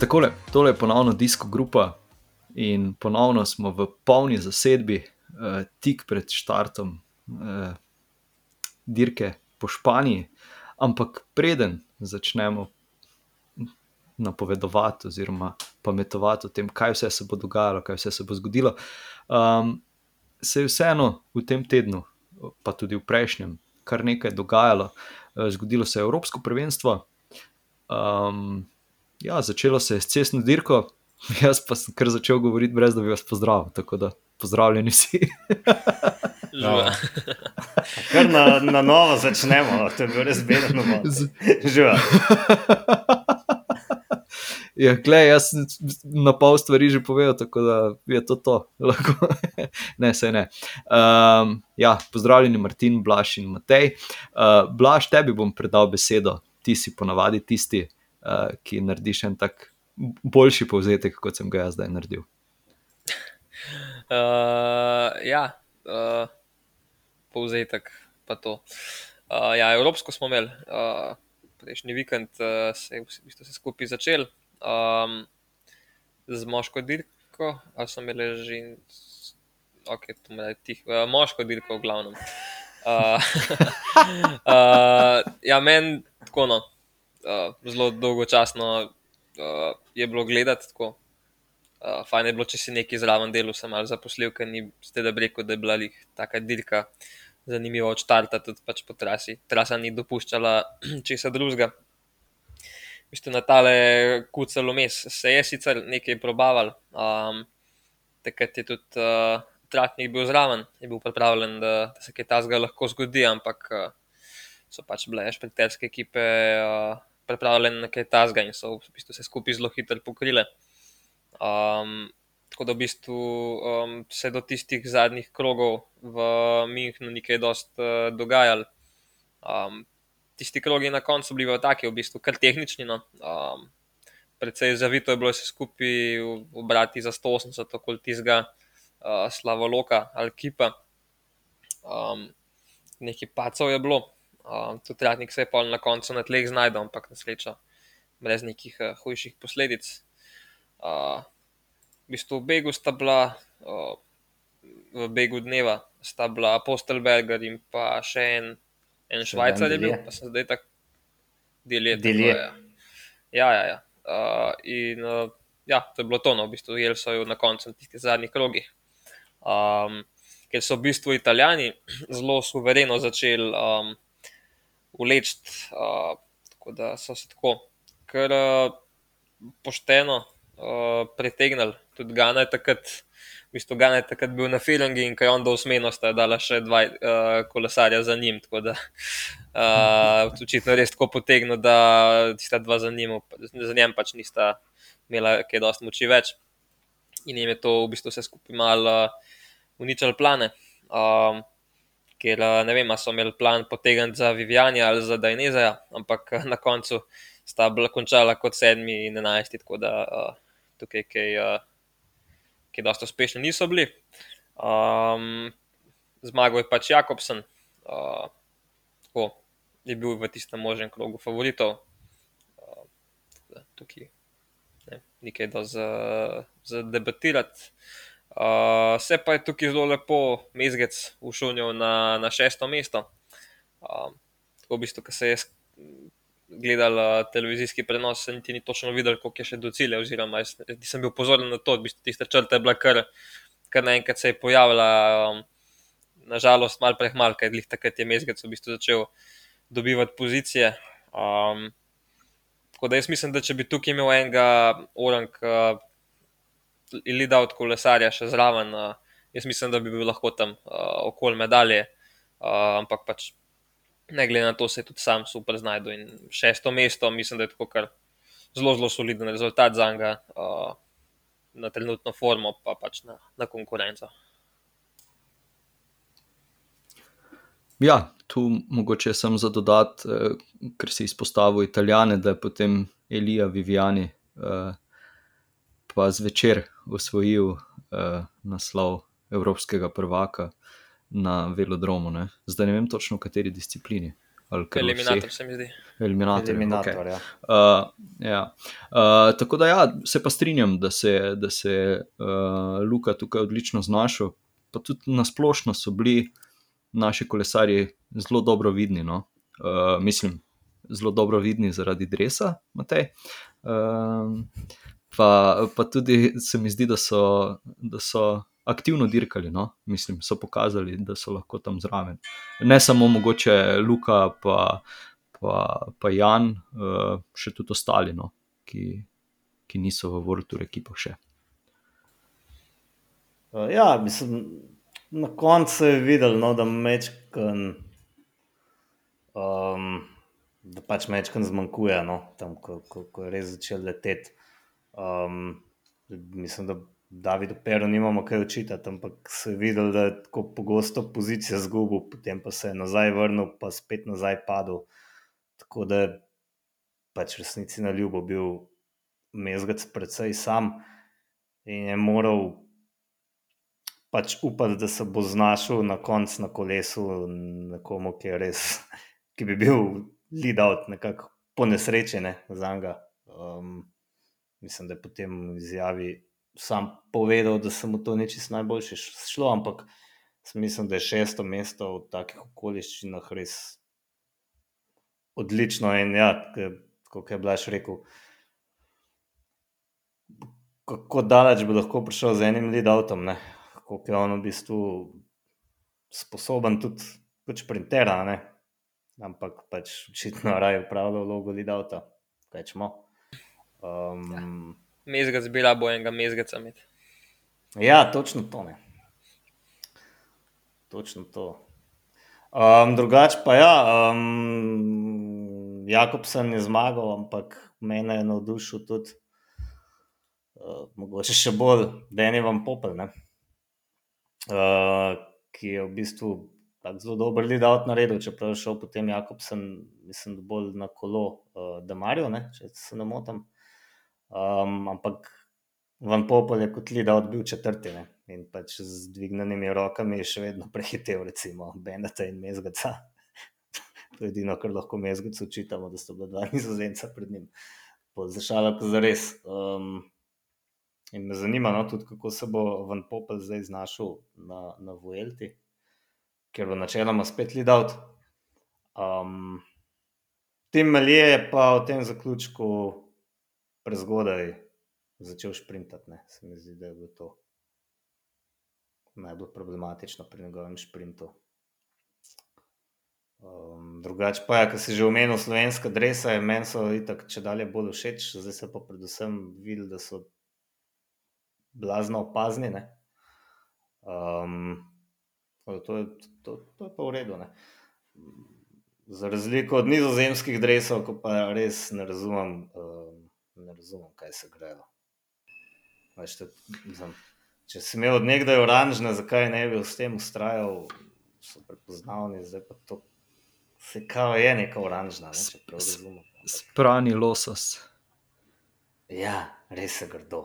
Takole, tole je ponovno disko grupa in ponovno smo v polni zasedbi, uh, tik pred štartom uh, dirke po Španiji. Ampak preden začnemo napovedovati oziroma pametovati o tem, kaj vse se bo dogajalo, kaj vse se bo zgodilo, um, se je vseeno v tem tednu, pa tudi v prejšnjem, kar nekaj dogajalo. Uh, zgodilo se je Evropsko prvenstvo. Um, ja, začelo se je s cestno dirko, jaz pa sem kar začel govoriti, brez da bi vas pozdravil. Tako da pozdravljeni vsi. No. Kar na, na novo začnemo, to je bilo res bedno. Živa. Ja, glej, jaz sem na pol stvari že povedal, tako da je to to. ne, se ne. Um, ja, pozdravljeni, Martin, Blaž in Matej. Uh, Blaž, tebi bom predal besedo, ti si ponavadi tisti, uh, ki narediš en tak boljši povzetek, kot sem ga jaz zdaj naredil. Uh, ja, uh, povzetek pa to. Uh, ja, Evropsko smo imeli, uh, prejšnji vikend uh, se je v bistvu vse skupaj začel um, z moško dirko, ali so imeli že, ok, to me je tih, uh, moško dirko v glavnem. Uh, uh, ja, meni tako no uh, zelo dolgočasno uh, je bilo gledati. Tako. Uh, fajn je bilo, če si nekaj zraven delo, sem malo zaposlil, ker ni ste da rekel, da je bila jih taka dirka zanimiva od štarta, tudi pač po trasi. Trasa ni dopuščala česa drugega. Mište na tale kucelo mes se je sicer nekaj probaval, um, takrat je tudi uh, tratnik bil zraven, je bil pripravljen, da, da se kaj tasga lahko zgodi, ampak uh, so pač bile šprinterske ekipe. Uh, pripravljeni na kaj tasga in so v bistvu se skupaj zelo hitro pokrile. Um, tako da v bistvu um, se do tistih zadnjih krogov v Münchnu nekaj dost uh, dogajalo. Um, tisti krogi na koncu bili v taki, v bistvu kar tehnični. No. Um, predvsej zavito je bilo se skupaj obrati za 180 okoli tistega uh, Slavoloka ali Kipa. Um, nekaj pacov je bilo, Um, tudi Ratnik se je pa na koncu na tleh znašel, ampak na srečo, brez nekih uh, hujših posledic. Uh, v bistvu v Begu sta bila, uh, v Begu dneva, sta bila Apostelberger in pa še en, en Švajcar je bil, pa se zdaj tako delijo. Delje. Ja, ja, ja. ja. Uh, in uh, ja, to je bilo to, no, v bistvu, jeli so jo na koncu tistih zadnjih krogih. Um, ker so v bistvu Italijani zelo suvereno začeli. Um, vleči. Uh, tako da so se tako, kar uh, pošteno uh, pritegnili. Tudi Gana je takrat, v bistvu Gana je takrat bil na filangi in kaj on do usmenosti, da je dala še dva uh, kolesarja za njim. Tako da uh, očitno res tako potegnil, da sta dva za njim, za njem pač nista imela kaj dosti moči več. In jim je to v bistvu vse skupaj malo uh, uničalo plane. Um, ker ne vem, so imeli plan potegniti za Vivijanja ali za Dajnezaja, ampak na koncu sta bila končala kot sedmi in enajsti, tako da uh, tukaj kaj, uh, kaj dosta uspešni niso bili. Um, zmagal je pač Jakobsen, uh, tako je bil v tistem možnem krogu favoritov. Uh, tukaj ne, nekaj da za, za debatirati. Uh, se pa je tukaj zelo lepo, mezgec ušunil na, na šesto mesto. Uh, tako v bistvu, ko se je gledal uh, televizijski prenos, se niti ni točno videl, koliko je še do cilja. Oziroma, nisem bil pozoren na to, da bi tiste črte bila kar, kar naenkrat se je pojavila. Um, nažalost, malo prehmal, ker je takrat je mezgec v bistvu začel dobivati pozicije. Um, tako da jaz mislim, da če bi tukaj imel enega orang. Uh, ali da od kolesarja še zraven. Uh, jaz mislim, da bi bil lahko tam uh, okoli medalje, uh, ampak pač ne glede na to, se je tudi sam super znašel. In šesto mesto, mislim, da je tako kar zelo, zelo soliden rezultat za njega, uh, na trenutno formo, pa pač na, na konkurenco. Ja, tu mogoče sem za dodat, eh, ker si izpostavil Italijane, da je potem Elija Vivijani eh, pa zvečer osvojil uh, naslov Evropskega prvaka na velodromu. Ne? Zdaj ne vem točno, v kateri disciplini. Eliminator se mi zdi. Eliminator. Eliminator, okay. ja. Uh, ja. uh, tako da, ja, se pa strinjam, da se je uh, Luka tukaj odlično znašel. Pa tudi na splošno so bili naši kolesarji zelo dobro vidni. No? Uh, mislim, zelo dobro vidni zaradi dresa, Matej. Uh, pa, pa tudi se mi zdi, da so, da so aktivno dirkali, no? mislim, so pokazali, da so lahko tam zraven. Ne samo mogoče Luka, pa, pa, pa Jan, uh, še tudi ostali, no? ki, ki niso v vrtu ekipah še. Uh, ja, mislim, na koncu je videl, no, da mečkan. Um, da pač mečkan zmanjkuje, no, tam, ko, ko, ko je res začel leteti. Um, mislim, da Davidu Peru nimamo kaj učitati, ampak se je videl, da je tako pogosto pozicija zgubil, potem pa se je nazaj vrnil, pa spet nazaj padel. Tako da je pač resnici na ljubo bil mezgac predvsej sam in je moral pač upati, da se bo znašel na koncu na kolesu nekomu, ki res, ki bi bil lead out, nekako po nesrečene za njega. Um, mislim, da je potem v izjavi sam povedal, da se mu to čisto najboljše šlo, ampak mislim, da je šesto mesto v takih okoliščinah res odlično. In ja, kot je Blaž rekel, kako daleč bi lahko prišel z enim lead-outom, kako je on v bistvu sposoben tudi kot sprintera, ne? ampak pač očitno raje upravlja vlogo lead-outa, kaj čemo. Um, ja. Mezgac bila bo enega mezgaca med. Ja, točno to. Ne. Točno to. Um, drugač pa ja, um, Jakobsen je zmagal, ampak mene je navdušil tudi, uh, mogoče še bolj, da je vam popel, uh, ki je v bistvu zelo dober lead-out naredil, čeprav je šel potem Jakobsen, mislim, bolj na kolo, uh, da Marijo, če se ne motim. Um, ampak Van Popel je kot Lida odbil četrti ne? in pač z dvignjenimi rokami je še vedno prehitev, recimo Beneta in Mezgaca. to je edino, kar lahko Mezgacu učitamo, da so bila dva nizozemca pred njim. Zašala, ko za res. Um, in me zanima, no, tudi kako se bo Van Popel zdaj znašel na, na Vuelti, ker bo načeloma spet Lida od. Um, Tim Melije je pa v tem zaključku prezgodaj začel sprintati. Ne. Se mi zdi, da je bilo to najbolj problematično pri njegovem sprintu. Um, drugače pa, ja, kar si že omenil, slovenska dresa je meni so itak, če dalje bolj všeč, zdaj se pa predvsem videl, da so blazno opazni. Um, to, je, to, to je pa v redu. Ne. Za razliko od nizozemskih dresov, ko pa res ne razumem. Um, ne razumem, kaj se grejo. Če si imel od nekdaj oranžne, zakaj ne bi s tem ustrajal, so prepoznavni, zdaj pa to se kao je neka oranžna. Ne, Sprani losos. Ja, res je grdo.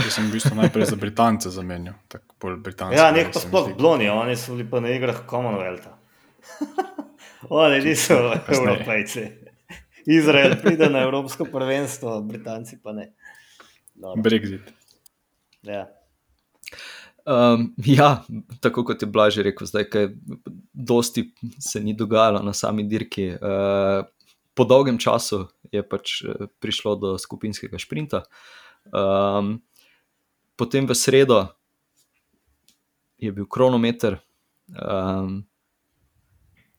Jaz sem v bistvu najprej za Britance zamenjal. Ja, nek pa sploh bloni, oni so bili pa na igrah Commonwealtha. oni niso evropejci. Izrael pride na Evropsko prvenstvo, Britanci pa ne. Dobro. Brexit. Ja. Um, ja, tako kot je Blaž rekel, zdaj, kaj dosti se ni dogajalo na sami dirki. Uh, po dolgem času je pač eh, prišlo do skupinskega sprinta. Um, potem v sredo je bil kronometer. Um,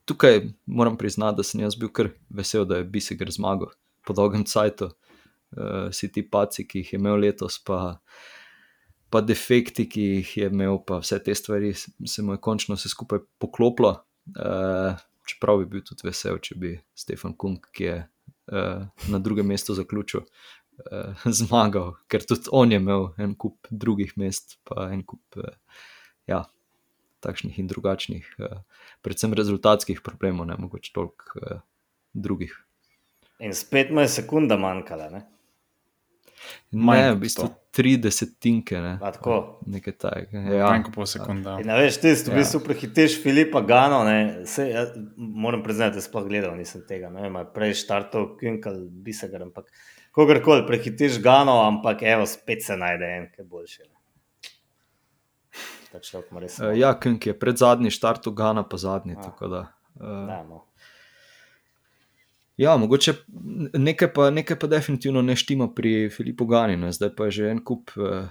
tukaj moram priznati, da sem jaz bil kar vesel, da je Bisegar zmagal po dolgem cajtu. Uh, vsi ti paci, ki jih je imel letos, pa, pa defekti, ki jih je imel, pa vse te stvari, se mu je končno vse skupaj poklopilo. Uh, čeprav bi bil tudi vesel, če bi Stefan Kung, ki je uh, na drugem mestu zaključil, uh, zmagal, ker tudi on je imel en kup drugih mest, pa en kup. Uh, ja, takšnih in drugačnih, uh, predvsem rezultatskih problemov, ne mogoče toliko uh, drugih. In spet mu je sekunda manjkala. Ne? Manj Ne, v bistvu sto. tri desetinke. Ne? A tako. Nekaj takega. Ja. Ja. Manj kot pol sekunde. ja. In, veš, ti v Ja. bistvu prehitiš Filipa Gano, ne, se, ja, moram priznati, da sploh gledal nisem tega. Ne vem, prej štartov Kinkal, Bisegar, ampak kogarkoli prehitiš Gano, ampak evo, spet se najde en, ki je boljši. Ne. Ta človek ima res. Uh, ja, Künk je pred zadnji štartu, Gana pa zadnji. Ah. tako Da, uh, Da, no. ja, mogoče nekaj pa, nekaj pa definitivno ne štima pri Filipu Gani. Ne? Zdaj pa je že en kup uh,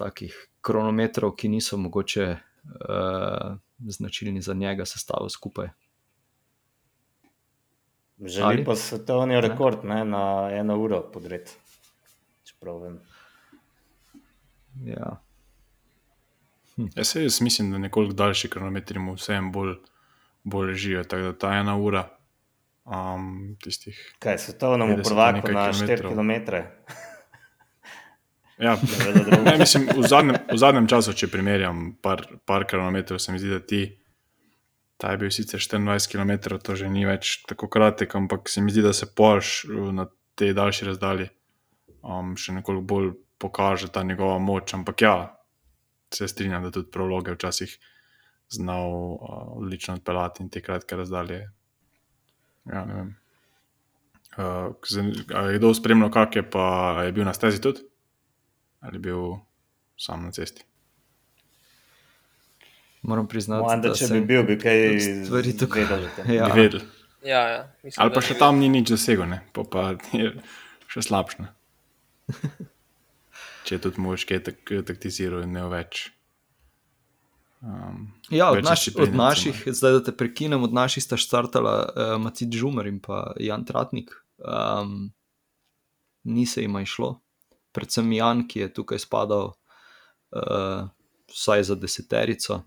takih kronometrov, ki niso mogoče uh, značilni za njega, sestavil skupaj. Želi Ali? pa svetovni rekord ne, na eno uro podred. Čeprav vem. Ja. Ja, se jaz mislim, da nekoliko daljši kronometri mu vsem bolj, bolj ležijo. Tako da ta ena ura um, tistih. Kaj, svetovnemu 50 prvaku nekaj na 4 kilometrov. km? Ja, ne, mislim, v, zadnjem, v zadnjem času, če primerjam par, par kronometrov, se mi zdi, da ti. Ta je bil sicer 24 km, to že ni več tako kratek, ampak se mi zdi, da se Porsche na tej daljši razdalji um, še nekoliko bolj pokaže ta njegova moč. Ampak ja, se strinjam, da tudi prologe včasih znal uh, odlično odpeljati in te kratke razdalje. Ja, ne vem. Uh, je kdo spremljal, kak je pa je bil na stezi tudi? Ali je bil sam na cesti? Moram priznati, Moram, da da če bi bil, bi kaj stvari tukaj- vedel. Ja. Bi vedeli. Ja, ja. Mislim, Ali pa ni še tam ni nič dosegel, ne? pa, pa je še slabše. Če je tudi mož, ki je tak, taktiziral in ne več. Um, Ja, od, naš, od naših, zdaj da te prekinem, od naših sta štartala uh, Matic Žumer in pa Jan Tratnik. Um, ni se jim išlo, predvsem Jan, ki je tukaj spadal uh, vsaj za deseterico,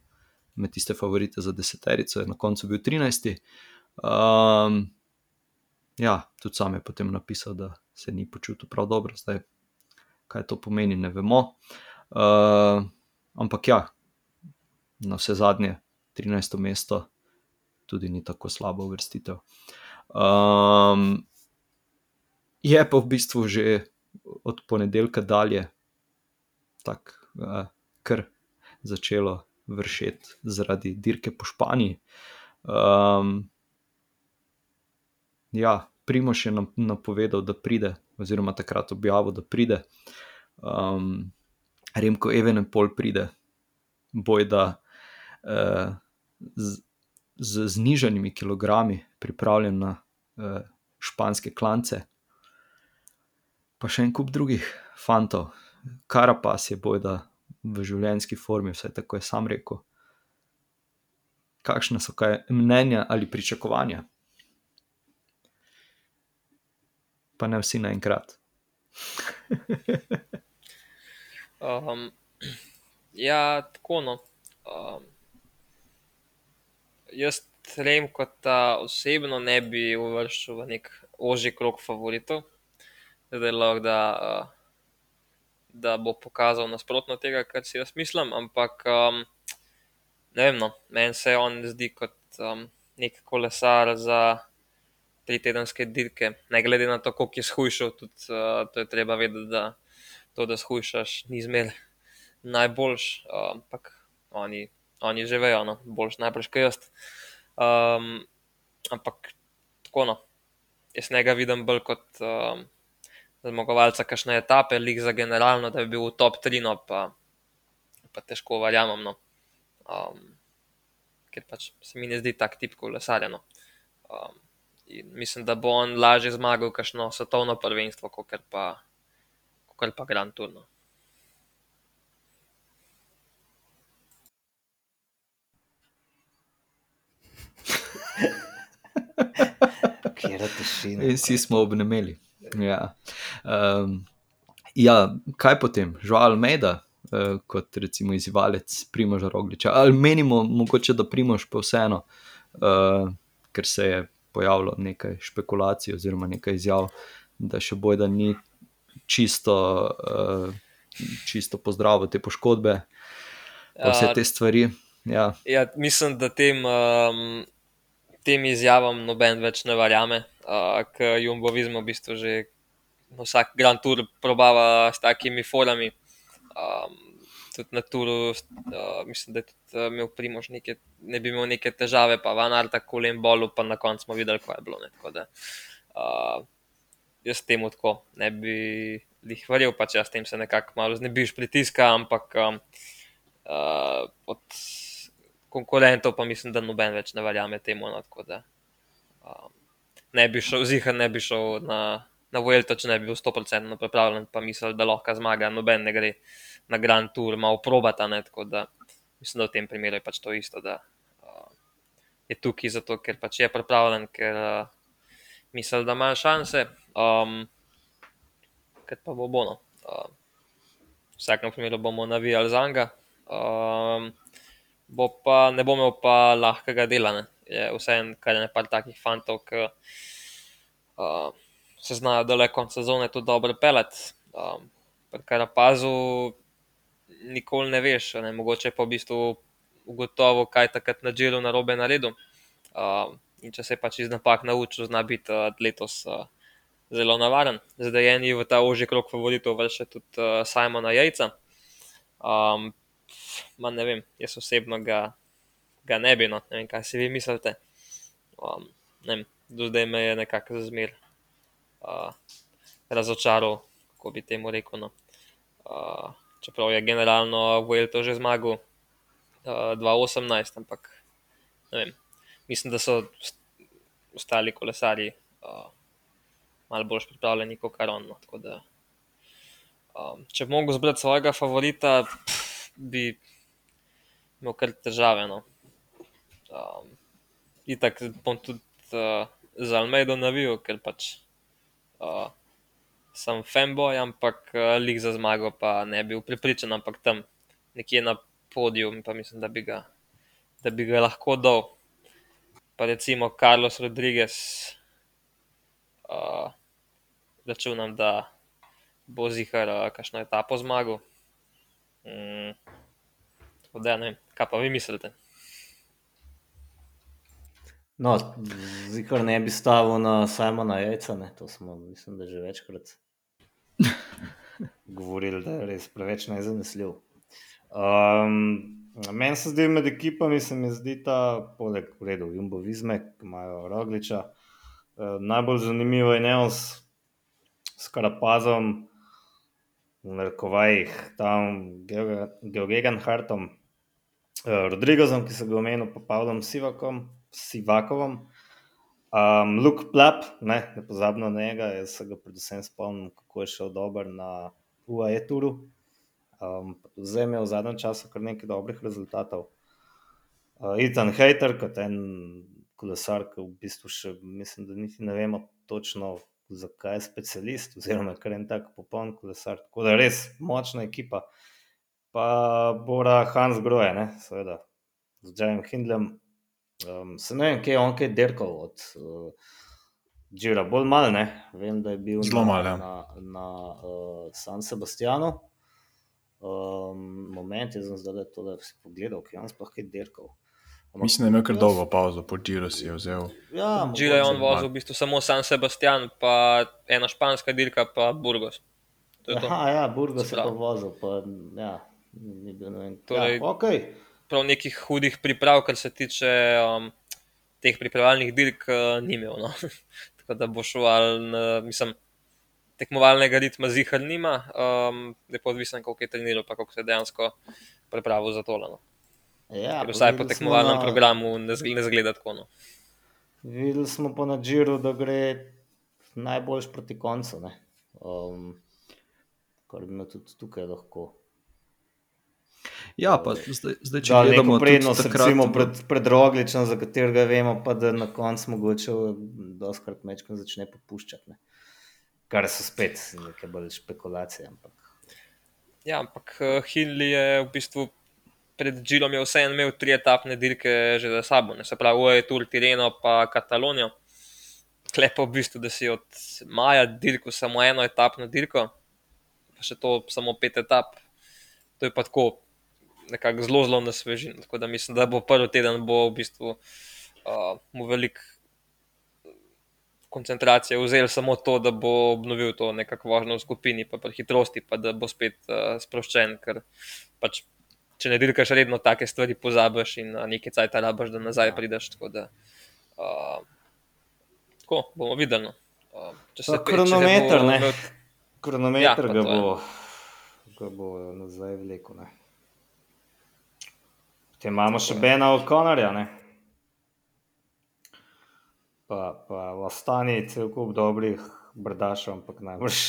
med tiste favorite za deseterico, je na koncu bil 13. Um, ja, tudi sam je potem napisal, da se ni počutil prav dobro, zdaj kaj to pomeni, ne vemo. Uh, ampak ja, na vse zadnje, 13. mesto, tudi ni tako slabo uvrstitev. Um, je pa v bistvu že od ponedeljka dalje tako, uh, kar začelo vršeti zaradi dirke po Španiji. Um, ja, Primoš je nam napovedal, da pride, oziroma takrat objavil, da pride. Um, Remko Evenepoel pride, boj da uh, z, z znižanimi kilogrami pripravljen na uh, španske klance. Pa še en kup drugih fantov, Karapas je boj da v življenjski formi, vsaj tako je sam rekel. Kakšne so kaj mnenja ali pričakovanja? Pa ne vsi naenkrat. Um, ja, tako no. Um, jaz trem kot ta osebno ne bi uvrščal v nek ožji krok favoritov, da je lahko, da, uh, da bo pokazal nasprotno tega, kar si jaz mislim, ampak um, ne vem, no, meni se on zdi kot um, nek kolesar za tri tedenske dirke, ne glede na to, koliko je shujšal, tudi uh, to je treba vedeti, da to, da shujšaš, ni zmer najboljš, uh, ampak oni, oni že vejo, no, boljš najprej kot jaz. Um, ampak tako no, jaz njega vidim bolj kot um, zmagovalca kakšne etape, lik za generalno, da bi bil v top 3, no pa, pa težko verjamem. No. Um, ker pač se mi ne zdi tak tip kolesarja. No. Um, in mislim, da bo on lažje zmagal kakšno svetovno prvenstvo, kot pa, kot pa Grand Tour. No. Kjer je tišina. In vsi smo obnemeli. Ja. Um, ja, kaj potem, žal Almeida, uh, kot recimo izzivalec Primoža Rogliča, ali menimo mogoče, da Primož pa vseeno, uh, ker se je pojavilo nekaj špekulacij oziroma nekaj izjav, da še boj, da ni čisto, uh, čisto pozdravil te poškodbe, pa vse te stvari. Ja, Ja, mislim, da tem, um, tem izjavam noben več ne verjame, uh, ker Jumbo Visma v bistvu že vsak Grand Tour probava s takimi forami. Um, tudi na Turu, uh, mislim, da je tudi uh, imel primož neke, ne bi imel neke težave, pa van ali tako le bolu, pa na koncu smo videli, kaj je bilo. Ne, tako da, uh, jaz temu tako ne bi jih verjel, pa če jaz tem se nekako malo znebiš pritiska, ampak um, uh, od konkurentov pa mislim, da noben več ne verjame temu. No, tako da um, ne bi šel, zihar ne bi šel na. Na Vuelto, če ne bi bil 100% pripravljen, pa misli, da lahko zmaga, noben ne gre na Grand Tour, malo probata. Ne, tako da mislim, da v tem primeru je pač to isto, da uh, je tukaj zato, ker pač je pripravljen, ker uh, misli, da ima šanse. Um, ker pa bo bono. Uh, v vsakem primeru bomo navijali za njega. Um, bo pa ne bo imel pa lahkega dela. Ne. Je vseeno, kar je nekaj takih fantov, ki. Uh, se znajo do konca sezone tudi dobro pelati. Um, kar opazu, nikoli ne veš, ne, mogoče pa v bistvu ugotovo, kaj takrat na džiru na robe naredil. Um, in če se pač iz napak naučil, zna biti uh, letos uh, zelo navaren. Zdaj je eni v ta ožji krok favoritov, vrši tudi uh, Simona Jajca. Um, ma ne vem, jaz osebno ga, ga ne bi, no, ne vem, kaj si vi mislite. Um, ne vem, do zdaj me je nekako zmeril uh, razočaral, kako bi temu rekel. No. Uh, čeprav je generalno Vuelto že zmagal uh, 2018, ampak vem, mislim, da so ostali kolesari uh, malo bolj pripravljeni kot on. No. Da, um, če bi mogel zbrati svojega favorita, pff, bi imel kar težave. No. Um, Itak bom tudi uh, za Almeido navil, ker pač uh, sem fanboy, ampak uh, lik za zmago pa ne bi bil pripričan, ampak tam nekje na podiju, pa mislim, da bi ga, da bi ga lahko dal. Pa recimo Carlos Rodriguez, uh, računam, da bo zihar uh, kakšno etapo zmagal. Mm, da, ne, kaj pa vi mislite? No, zikar ne bi stavil na Simona Jajca, ne? to smo, mislim, da že večkrat govorili, da je res preveč nezanesljiv. Um, meni se zdi med ekipami, se mi zdi ta, poleg redu, Jumbo Vizme, ki imajo Rogliča, uh, najbolj zanimivo je Neos s Karapazom, v narekovajih, tam Georgijan Hartom, uh, Rodrigozom, ki se ga omenil, pa Pavlom Sivakom. Sivakovom. Um, Luke Plap, ne, ne pozabimo na njega, jaz se ga predvsem spomnim, kako je šel dober na UAE turu. Um, zdaj je v zadnjem času kar nekaj dobrih rezultatov. Uh, Ethan Hater, kot en kolesar, ki v bistvu še mislim, da niti ne vemo točno, zakaj je specialist, oziroma kar en tak popoln kolesar. Tako da res močna ekipa. Pa Bora Hans Groje, ne, seveda, z Jajem Hindlem, Um, se ne vem, kje je on kaj derkal od uh, Džira, bolj malo, ne. Vem, da je bil zelo malo na, na, na uh, San Sebastianu. Um, moment je zdaj, da je to, da si pogledal, ki je on sploh kaj derkal. Ampak, Mislim, da je imel kar dolgo pauzo, po Džiru si je vzel. Ja, Džira je on vozil v bistvu samo San Sebastian, pa ena španska dirka, pa Burgos. Aha, ja, Burgos je pa vozil, pa ja, ni bil ne vem. Torej, ja, okay prav nekih hudih priprav, kar se tiče um, teh pripravljalnih dirk, uh, ni imel. No. Tako da bo šel, ali, mislim, tekmovalnega ritma zihar nima, um, je pa odvisen, koliko je treniral, pa koliko se dejansko pripravil za to. No. Ja, vsaj po tekmovalnem na... programu ne zgleda tako. No. Videli smo po nadžiru, da gre najboljš proti koncu. Um, kar bi me tudi tukaj lahko Ja, pa zdaj, zdaj če gledamo prednost, takrat, recimo pred, pred Rogličem, za katerega vemo, pa da na koncu mogoče doskrat mečkam začne popuščati. Ne? Kar so spet neke bolj špekulacije. Ampak. Ja, ampak uh, Hindley je v bistvu pred Džilom je vseeno imel tri etapne dirke že za sabo, ne? se pravi, Uje, Tur, Tireno pa Katalonijo. Klepo v bistvu, da si od maja dirko samo eno etapno dirko, pa še to samo pet etap. To je pa tako nekako zelo, zelo na svežini. Tako da mislim, da bo prvi teden bo v bistvu uh, mu velik. koncentracije vzeli samo to, da bo obnovil to nekako vožnjo v skupini, pa pri hitrosti, pa da bo spet uh, sproščen, ker pač. Če ne dirkaš redno, take stvari pozabiš in uh, nekaj cajt rabaš, da nazaj prideš. Tako da, uh, tako bomo videli. No. Uh, če se kronometer, ne. Kronometer ja, ga, bo, ga bo nazaj vlekel. Te imamo še Bena O'Connorja, ne? Pa, pa v Astani cel kup dobrih brdašov, ampak najbrž,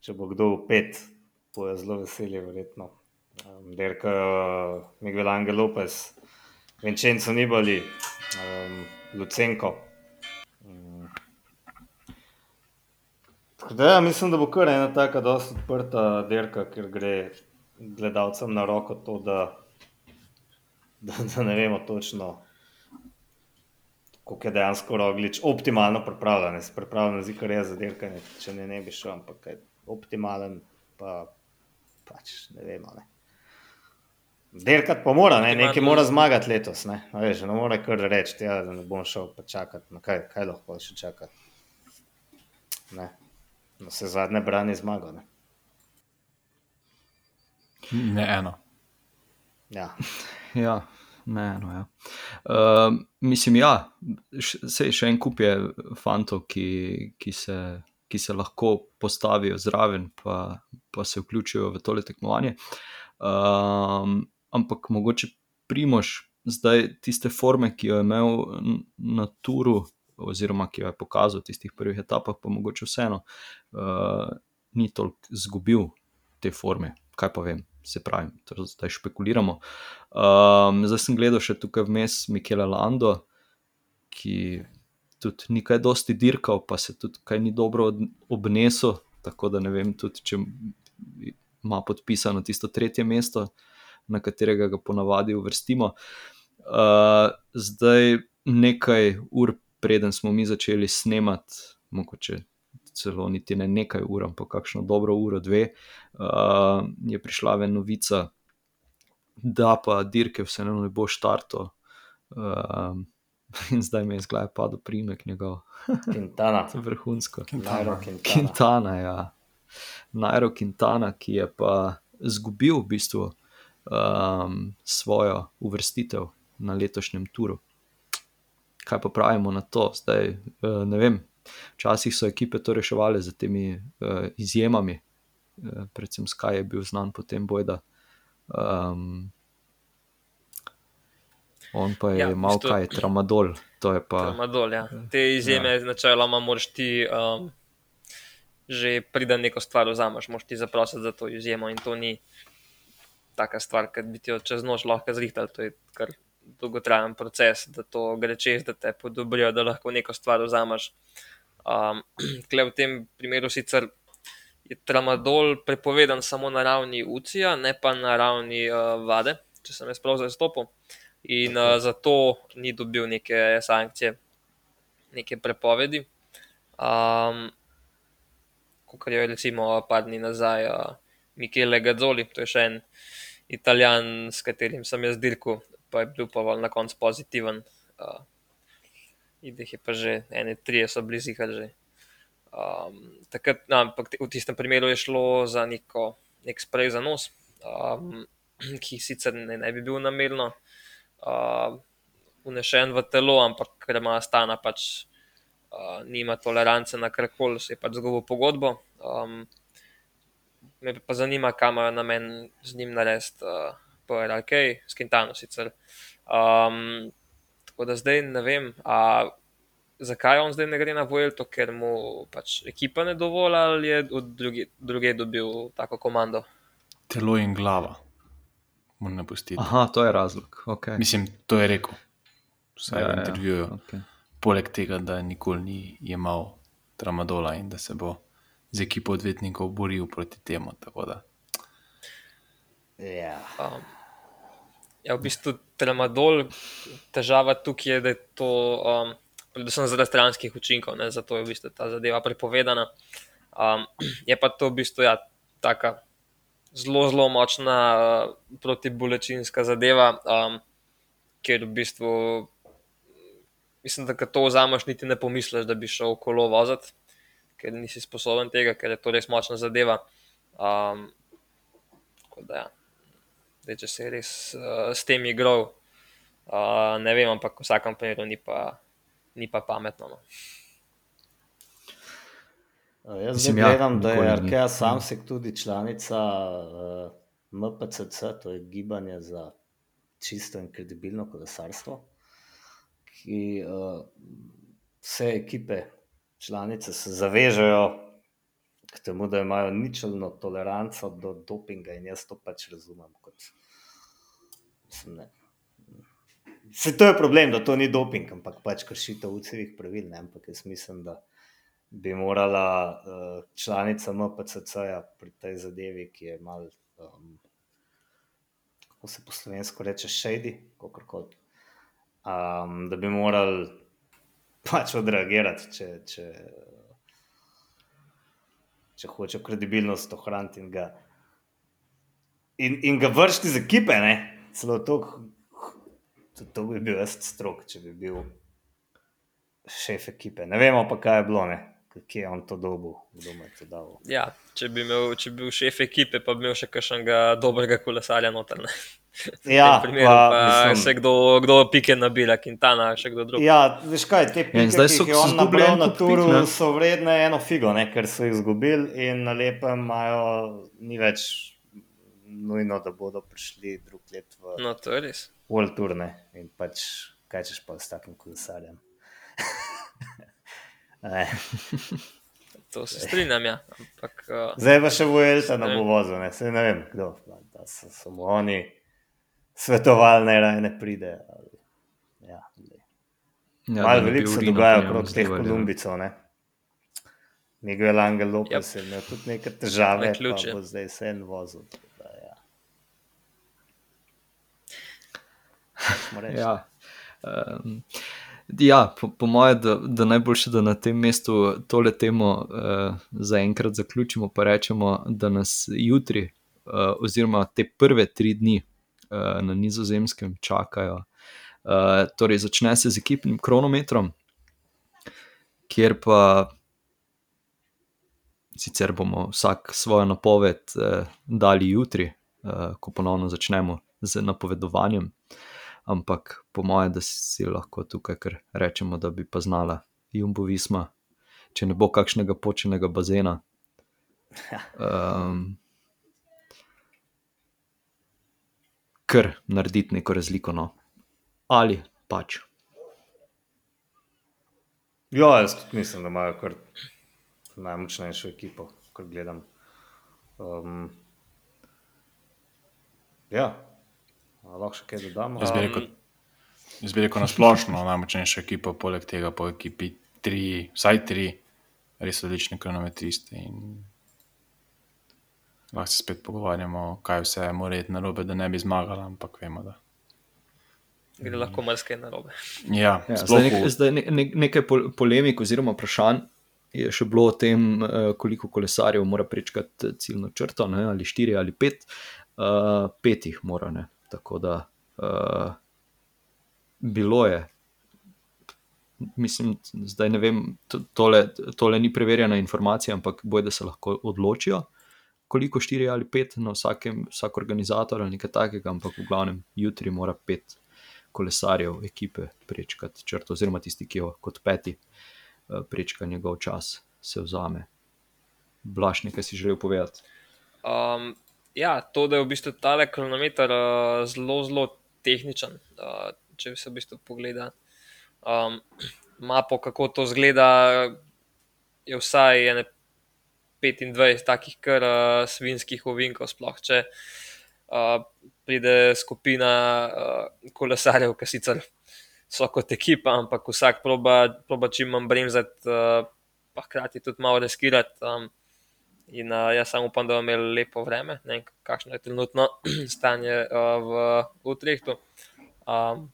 če bo kdo v pet, bo je zelo veselje, verjetno. Um, Derka, Miguel Angel Lopez, Vincenzo Nibali, um, Lucenko. Um, da, ja, mislim, da bo kar ena taka dosta odprta derka, ker gre gledalcem na roko to, da da, da ne vemo točno, kako je dejansko roglič optimalno pripravljen. Se pripravljen zdi, kar je za dirkanje, če ne, ne bi šel, ampak je optimalen, pa pač ne vemo. Ne. Dirkat pa mora, ne? nekaj mora zmagati letos. Ne, Veš, ne more kar reči, ja, da ne bom šel pa čakati. No, kaj, kaj lahko še čakati? Ne. No, se zadnje branje zmaga. Ne? ne eno. Ja. Ja, ne, no, ja. Uh, mislim, ja, se še en kup je fantov, ki, ki, ki se lahko postavijo zraven, pa, pa se vključijo v tole tekmovanje. Um, ampak mogoče primoš zdaj tiste forme, ki jo je imel na turu, oziroma ki jo je pokazal v tistih prvih etapah, pa mogoče vseeno uh, ni toliko izgubil te forme, kaj pa vem se pravi, zdaj špekuliramo. Um, zdaj sem gledal še tukaj vmes Mikela Lando, ki tudi ni kaj dosti dirkal, pa se tudi kaj ni dobro obnesel. Tako da ne vem, tudi če ima podpisano tisto tretje mesto, na katerega ga ponavadi uvrstimo. Uh, zdaj, nekaj ur preden smo mi začeli snemati, mogoče celo niti ne nekaj ur, ampak kakšno dobro uro, dve, uh, je prišla ven novica, da pa dirke vseeno ne bo štarto. Uh, in zdaj mi je z glave padel primek njegov. Quintana. Vrhunsko. Quintana. Quintana, ja. Najro Quintana, ki je pa izgubil v bistvu um, svojo uvrstitev na letošnjem turu. Kaj pa pravimo na to? Zdaj, uh, ne vem, Včasih so ekipe to reševali z temi uh, izjemami, uh, predvsem Sky je bil znan po tem bojda. Um, on pa je ja, imel kaj, tramadol. Pa, tramadol ja. Te izjeme, ja. načeloma, moraš ti um, že priti neko stvar vzameš, moraš ti zaprositi za to izjemo in to ni taka stvar, ki bi ti jo čez noč lahko zrihtali. To je kar dolgotrajen proces, da to gre čez, da te podobrijo, da lahko neko stvar vzameš. Um, v tem primeru sicer je tramadol prepovedan samo na ravni UCI-ja, ne pa na ravni uh, vade, če sem jaz prav zastopil. In uh, zato ni dobil neke sankcije, neke prepovedi. Um, Kot je recimo par dni nazaj uh, Michele Gazzoli, to je še en italijan, s katerim sem jaz dirkal, pa je bil pa na koncu pozitiven. Uh, in jih je pa že ene, tri, so blizu jih že. Um, takrat, no, ampak v tistem primeru je šlo za neko, nek sprej za nos, um, ki sicer ne, ne bi bil namerno uh, unešen v telo, ampak ker ima stana pač. Uh, nima tolerance na karkoli, se je pač zgubil pogodbo. Um, me pa zanima, kam je namen z njim narediti, uh, po RLK, s Kintano sicer. Um, Tako da zdaj ne vem, a, zakaj on zdaj ne gre na Vojlo, ker mu pač ekipa ne dovolj ali je od druge, druge dobil tako komando. Telo in glava. Moram ne pustiti. Aha, to je razlog. Okay. Mislim, to je rekel. Vsaj ja, v ja, intervjuju. Ja. Okay. Poleg tega, da nikoli ni imel tramadola in da se bo z ekipo odvetnikov boril proti temu. Ja. Um, Ja, v bistvu tramadol, težava tukaj je, da je to um, predvsem zaradi stranskih učinkov, ne, zato je v bistvu ta zadeva prepovedana. Um, je pa to v bistvu ja, tako zelo, zelo močna uh, protibolečinska zadeva, um, ker v bistvu mislim, da ko to vzameš, niti ne pomisliš, da bi šel kolo voziti, ker nisi sposoben tega, ker je to res močna zadeva. Um, tako da, ja. Zdaj, če se je res uh, s tem igral, uh, ne vem, ampak v vsakem primeru ni pa, ni pa pametno. No. Uh, Jaz Mislim, zdaj ja, gledam, da je. Arkea Samsek tudi članica uh, MPCC, to je gibanje za čisto in kredibilno kolesarstvo, ki uh, vse ekipe članice se zavežejo k temu, da imajo ničelno toleranco do dopinga in jaz to pač razumem kot. Mislim, ne. Se to je problem, da to ni doping, ampak pač kršitev UCV-ih pravil, ne? ampak jaz mislim, da bi morala uh, članica MPCC-ja pri tej zadevi, ki je mal, um, kako se po slovensko reče, shady, kakorkoli, um, da bi morali pač odreagirati, če, če, če hoče kredibilnost ohraniti in ga, in, in ga vršiti z ekipe, ne? celo to, to bi bil jaz strok, če bi bil šef ekipe. Ne vemo pa, kaj je bilo, ne? kje je on to dobil, kdo mu je to dal. Ja, če bi, imel, če bi bil šef ekipe, pa bi imel še kakšnega dobrega kolesarja noter. Ne? Ja, primeru pa, pa mislim- še kdo, kdo pike nabira, Quintana, še kdo drug. Ja, veš kaj, te pike, Ja, zdaj ki so- jih je so on nabral na turu, pik, ne? so vredne eno figo, ne, ker so jih izgubili in na lepem imajo, ni več nujno, da bodo prišli drug let v No, to. World Tour, ne, in pač kaj češ pa s takim kolesarjem. To se strinjam, ja. Ampak uh, Zdaj pa še Vuelta na bo vozil, ne, se ne vem, kdo, da so, so mu oni svetovali, naj raje ne pride. Ali, ja. Ja, Malo veliko se dogaja okrog teh ja. Kolumbicov. Ne? Miguel Angel Lopez Yep. je imel tudi neke težave, pa Naključje. bo zdaj se en vozil. Da, ja. Ja. Um, ja, po, po mojem, da, da najboljše, da na tem mestu tole temo uh, zaenkrat zaključimo, pa rečemo, da nas jutri, uh, oziroma te prve tri dni na nizozemskem čakajo. Uh, torej, začne se z ekipnim kronometrom, kjer pa sicer bomo vsak svojo napoved uh, dali jutri, uh, ko ponovno začnemo z napovedovanjem ampak po mojem, da si lahko tukaj rečemo, da bi pa znala Jumbo Visma, če ne bo kakšnega počenega bazena. Um, Ker narediti neko razliko, no. ali pač. Ja, jaz tudi mislim, da imajo kar najmočnejšo ekipo, ko gledam. Um, ja, A lahko še kaj dodamo. Jaz bi rekel, jaz bi rekel na splošno najmočnejša ekipa, poleg tega po ekipi tri, vsaj tri res odlične kronometriste. in Lahko se spet pogovarjamo, kaj vse mora iti na robe, da ne bi zmagala, ampak vemo, da. gre lahko marsikaj narobe. Ja, Ja, zdaj nek, zdaj ne, ne, nekaj pol- polemik oziroma vprašanj je še bilo o tem, eh, koliko kolesarjev mora prečkati ciljno črto, ne, ali štiri ali pet. Uh, pet jih mora, ne. tako da uh, bilo je. Mislim, zdaj ne vem, to- tole, tole ni preverjena informacija, ampak boj, da se lahko odločijo, koliko štiri ali pet na vsakem, vsak organizator ali nekaj takega, ampak v glavnem jutri mora pet kolesarjev ekipe prečkati črto, oziroma tisti, ki jo kot peti eh, prečka njegov čas, se vzame. Blaš, nekaj si želel povedati. Um, ja, to, da je v bistvu tale kronometer uh, zelo, zelo tehničen. Uh, če se v bistvu pogleda um, mapo, kako to zgleda, je vsaj ene 25 takih kar uh, svinskih ovinkov, sploh če uh, pride skupina uh, kolesarjev, ki sicer so kot ekipa, ampak vsak proba, proba čim manj bremzati, uh, pa hkrati tudi malo riskirati. Um, In uh, jaz samo upam, da bomo imeli lepo vreme, ne vem, kakšno je trenutno stanje uh, v Utrehtu. Um,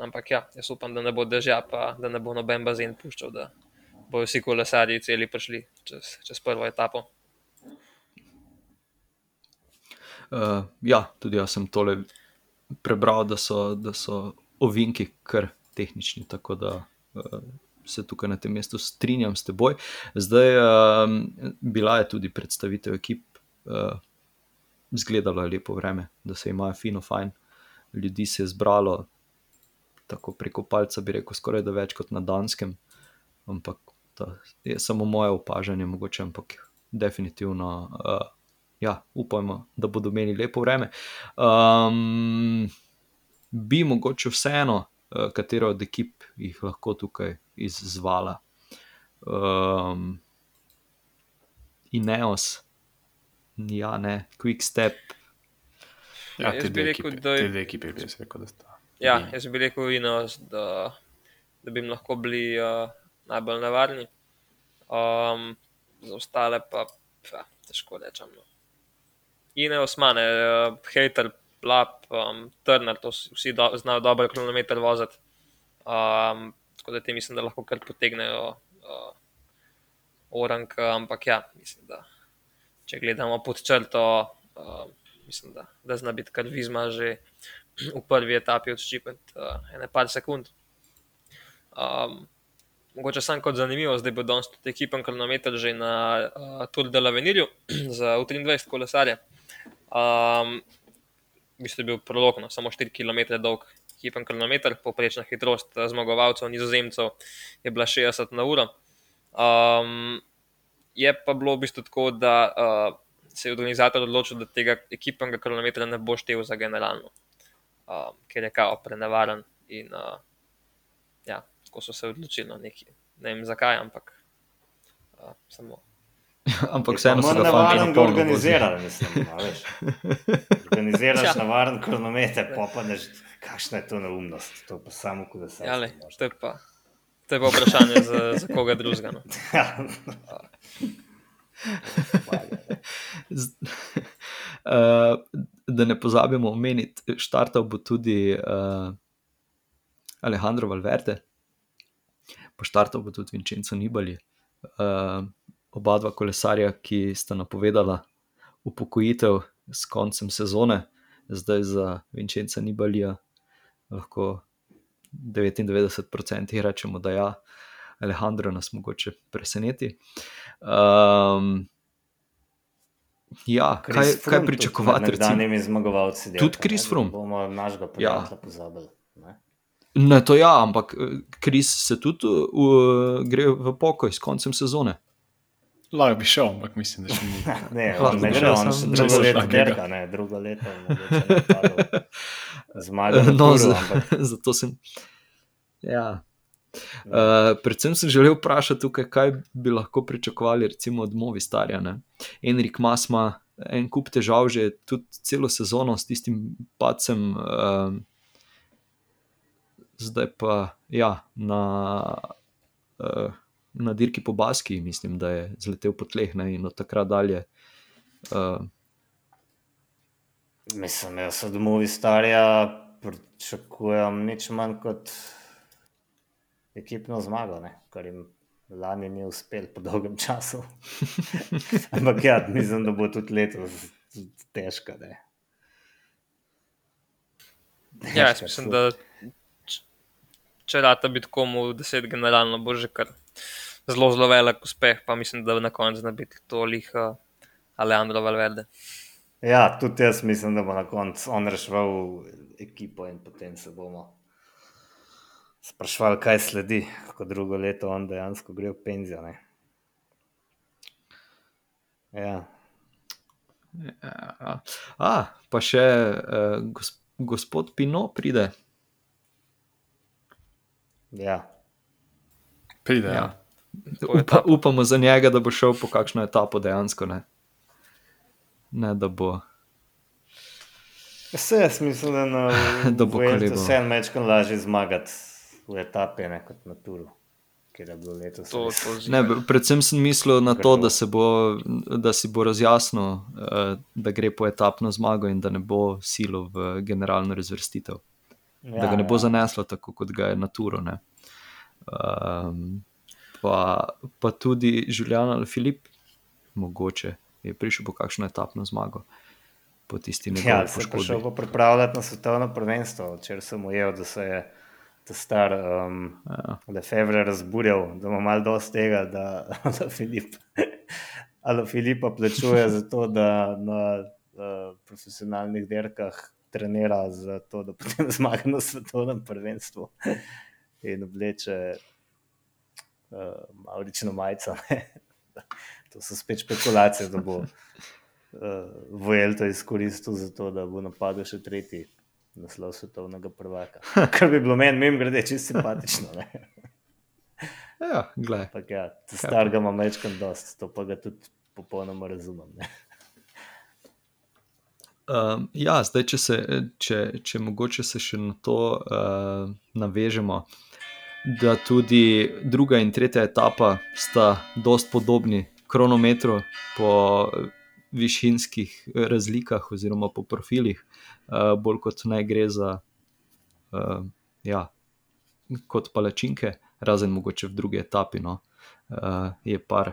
ampak ja, jaz upam, da ne bo dežja, pa da ne bo noben bazen puščal, da bodo vsi kolesarji celi prišli čez, čez prvo etapo. Uh, ja, tudi jaz sem tole prebral, da so, da so ovinki kar tehnični, tako da uh, se tukaj na tem mestu strinjam s teboj. Zdaj, uh, bila je tudi predstavitev ekip, uh, zgledalo je lepo vreme, da se imajo fino, fajn. Ljudi se je zbralo, tako preko palca, bi rekel, skoraj da več kot na Danskem. Ampak to je samo moje opažanje, mogoče, ampak definitivno. Uh, Ja, upajmo, da bodo imeli lepo vreme. Um, bi mogoče vseeno, uh, katero od ekip jih lahko tukaj izzvala. Um, Ineos, ja, ne, Quick Step. Ja, Ja, jaz bi rekel, ekipi, da je- te dve ekipi bi jaz rekel, da sta. Ja, jaz bi rekel, Ineos, da, da bi jim lahko bili uh, najbolj nevarni. Um, za ostale pa, pa težko rečem. No. Ineos mane, uh, hater, plap, um, trner, to vsi do, znajo dobro kronometer voziti. Um, tako da ti mislim, da lahko kar potegnejo uh, orang, ampak ja, mislim, da če gledamo pod črto, uh, mislim, da, da zna biti kar vizma že v prvi etapi odščipati uh, ene par sekund. Um, mogoče sam kot zanimivo, zdaj bo danes tudi ekipen kronometer že na uh, Tour de l'Avenirju za U23 kolesarje. Um, v bistvu je bil prolog, no, samo 4 km dolg ekipen kronometer, povprečna hitrost eh, zmagovalcev, nizozemcev je bila 60 na uro. Um, je pa bilo v bistvu tako, da uh, se je organizator odločil, da tega ekipnega kronometra ne bo štel za generalno, uh, ker je kao prenevaren. In uh, ja, tako so se odločili na neki. Ne vem zakaj, ampak uh, samo. Ampak vseeno so Moramo ga navaren polno organizirati, mislim. a veš. Organiziraš Ja. navaren kronometer, pa pa neš, kakšna je to neumnost. To pa samo, ko da se. Ja, le, to je pa. To je pa vprašanje za, za koga drugega. No. Z- Uh, da ne pozabimo omeniti, štartal bo tudi uh, Alejandro Valverde, pa štartal bo tudi Vincenzo Nibali. Uh, oba dva kolesarja, ki sta napovedala upokojitev s koncem sezone, zdaj za Vincenza Nibalija lahko 99% rečemo, da ja, Alejandro nas mogoče preseneti. Um, ja, kaj, kaj pričakovati? Recimo? danimi zmagovalci. Tudi Chris da Froome. Bomo našega prijatelja pozabili. ne. Ne, to ja, ampak eh, Kris se tudi uh, gre v pokoj s koncem sezone. Lahko bi šel, ampak mislim, da še ni. Ne, Lahko ne gre, on na drugo Čez leto vsakega. dirka, ne, drugo leto mogoče ne padel. Zmaga na No, ampak zato sem. Ja. Uh, predvsem sem želel vprašati, tukaj, kaj bi lahko pričakovali, recimo od Movistarja. Ne? Enrik Mas ima en kup težav, že tudi celo sezono s tistim pacem, uh, zdaj pa ja, na, uh, na dirki po Baski, mislim, da je zletel po tleh ne? in od takrat dalje. Uh, Mislim, jaz od Movi starja pričakujem nič manj kot ekipno zmago, ne? kar jim lani ni uspel po dolgem času. Ampak ja, mislim, da bo tudi letos težka. Ne? Ja, jaz mislim, da če rata biti komu deset generalno, bo že kar zelo, zelo velik uspeh, pa mislim, da na koncu zna biti toliko uh, Alejandro Valverde. Ja, tudi jaz mislim, da bo na koncu on reševal ekipo in potem se bomo sprašvali, kaj sledi, ko drugo leto on dejansko gre v penzijo. Ne? Ja, Ja. A, pa še uh, gos, gospod Pino pride. Ja. Pride, ja. Ja. Upa, upamo za njega, da bo šel po kakšno etapo dejansko. Ne, ne da bo. Vse jaz mislim, da, na, Da bo kolebo. vse en mečkam lažje zmagati v etapi, ne kot na turu, letos. To, to Ne, predvsem sem mislil na to, da, se bo, da si bo razjasnil, uh, da gre po etapno zmago in da ne bo silo v generalno razvrstitev. Ja, da ga ne bo ja. zaneslo tako, kot ga je na turu. ne. Um, pa, pa tudi Julian ali Filip, mogoče je prišel po kakšno etapno zmago. Po tisti Ja, njegovi se je prišel pa pripravljati na svetovno prvenstvo, če sem ujel, da se je ta star um, Ja. Lefebvre razburjal, da ima malo dosti tega, da da Filip. Ali Filipa plačuje za to, da na uh, profesionalnih dirkah trenira, za to, da potem zmaga na svetovnem prvenstvu in obleče uh, Maurično majico. to so spet špekulacije, da bo uh, Vojel to izkoristil za to, da bo napadel še tretji naslov svetovnega prvaka. Kar bi bilo meni, mimo grede, čisto simpatično. ne. Ja. Ampak ja, ta starega ima mečkam dost, to pa ga tudi popolnoma razumem. Ne. Um, ja, zdaj, če, se, če, če mogoče se še na to uh, navežemo, da tudi druga in tretja etapa sta dost podobni kronometru po višinskih razlikah oziroma po profilih, uh, bolj kot naj gre za uh, ja, kot palačinke, razen mogoče v drugi etapi. No, uh, je par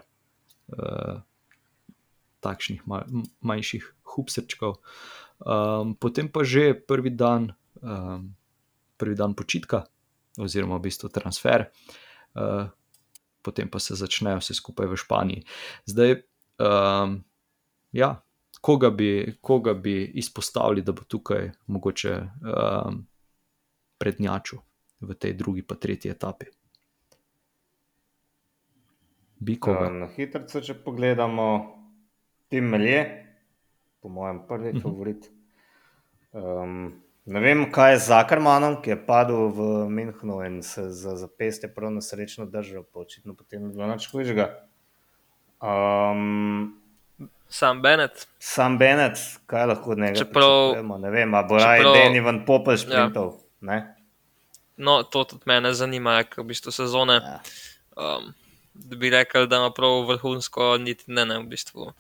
uh, takšnih mal, manjših hupsrčkov. Um, potem pa že prvi dan, um, prvi dan počitka, oziroma v bistvu transfer, uh, potem pa se začne vse skupaj v Španiji. Zdaj, um, ja, koga bi, koga bi izpostavili, da bo tukaj mogoče um, prednjačil v tej drugi, pa tretji etapi? Bi koga? Na hitro, če pogledamo, Tim Melje, po mojem, prvi Mhm. favorit. Um, ne vem, kaj je z Zakarmanom, ki je padel v Münchnu in se za zapestje prav nesrečno držal, pa očitno potem ni bilo nič hujšega. Um, Sam Bennett, sam Benet, kaj lahko od njega pričakujemo? Ne vem, a bo raje Deni van Popel šprintov. Ja. no, to tudi mene zanima, ker v bistvu sezone. Ja. Um, da bi rekel, da ima prav vrhunsko, niti ne, ne v bistvu.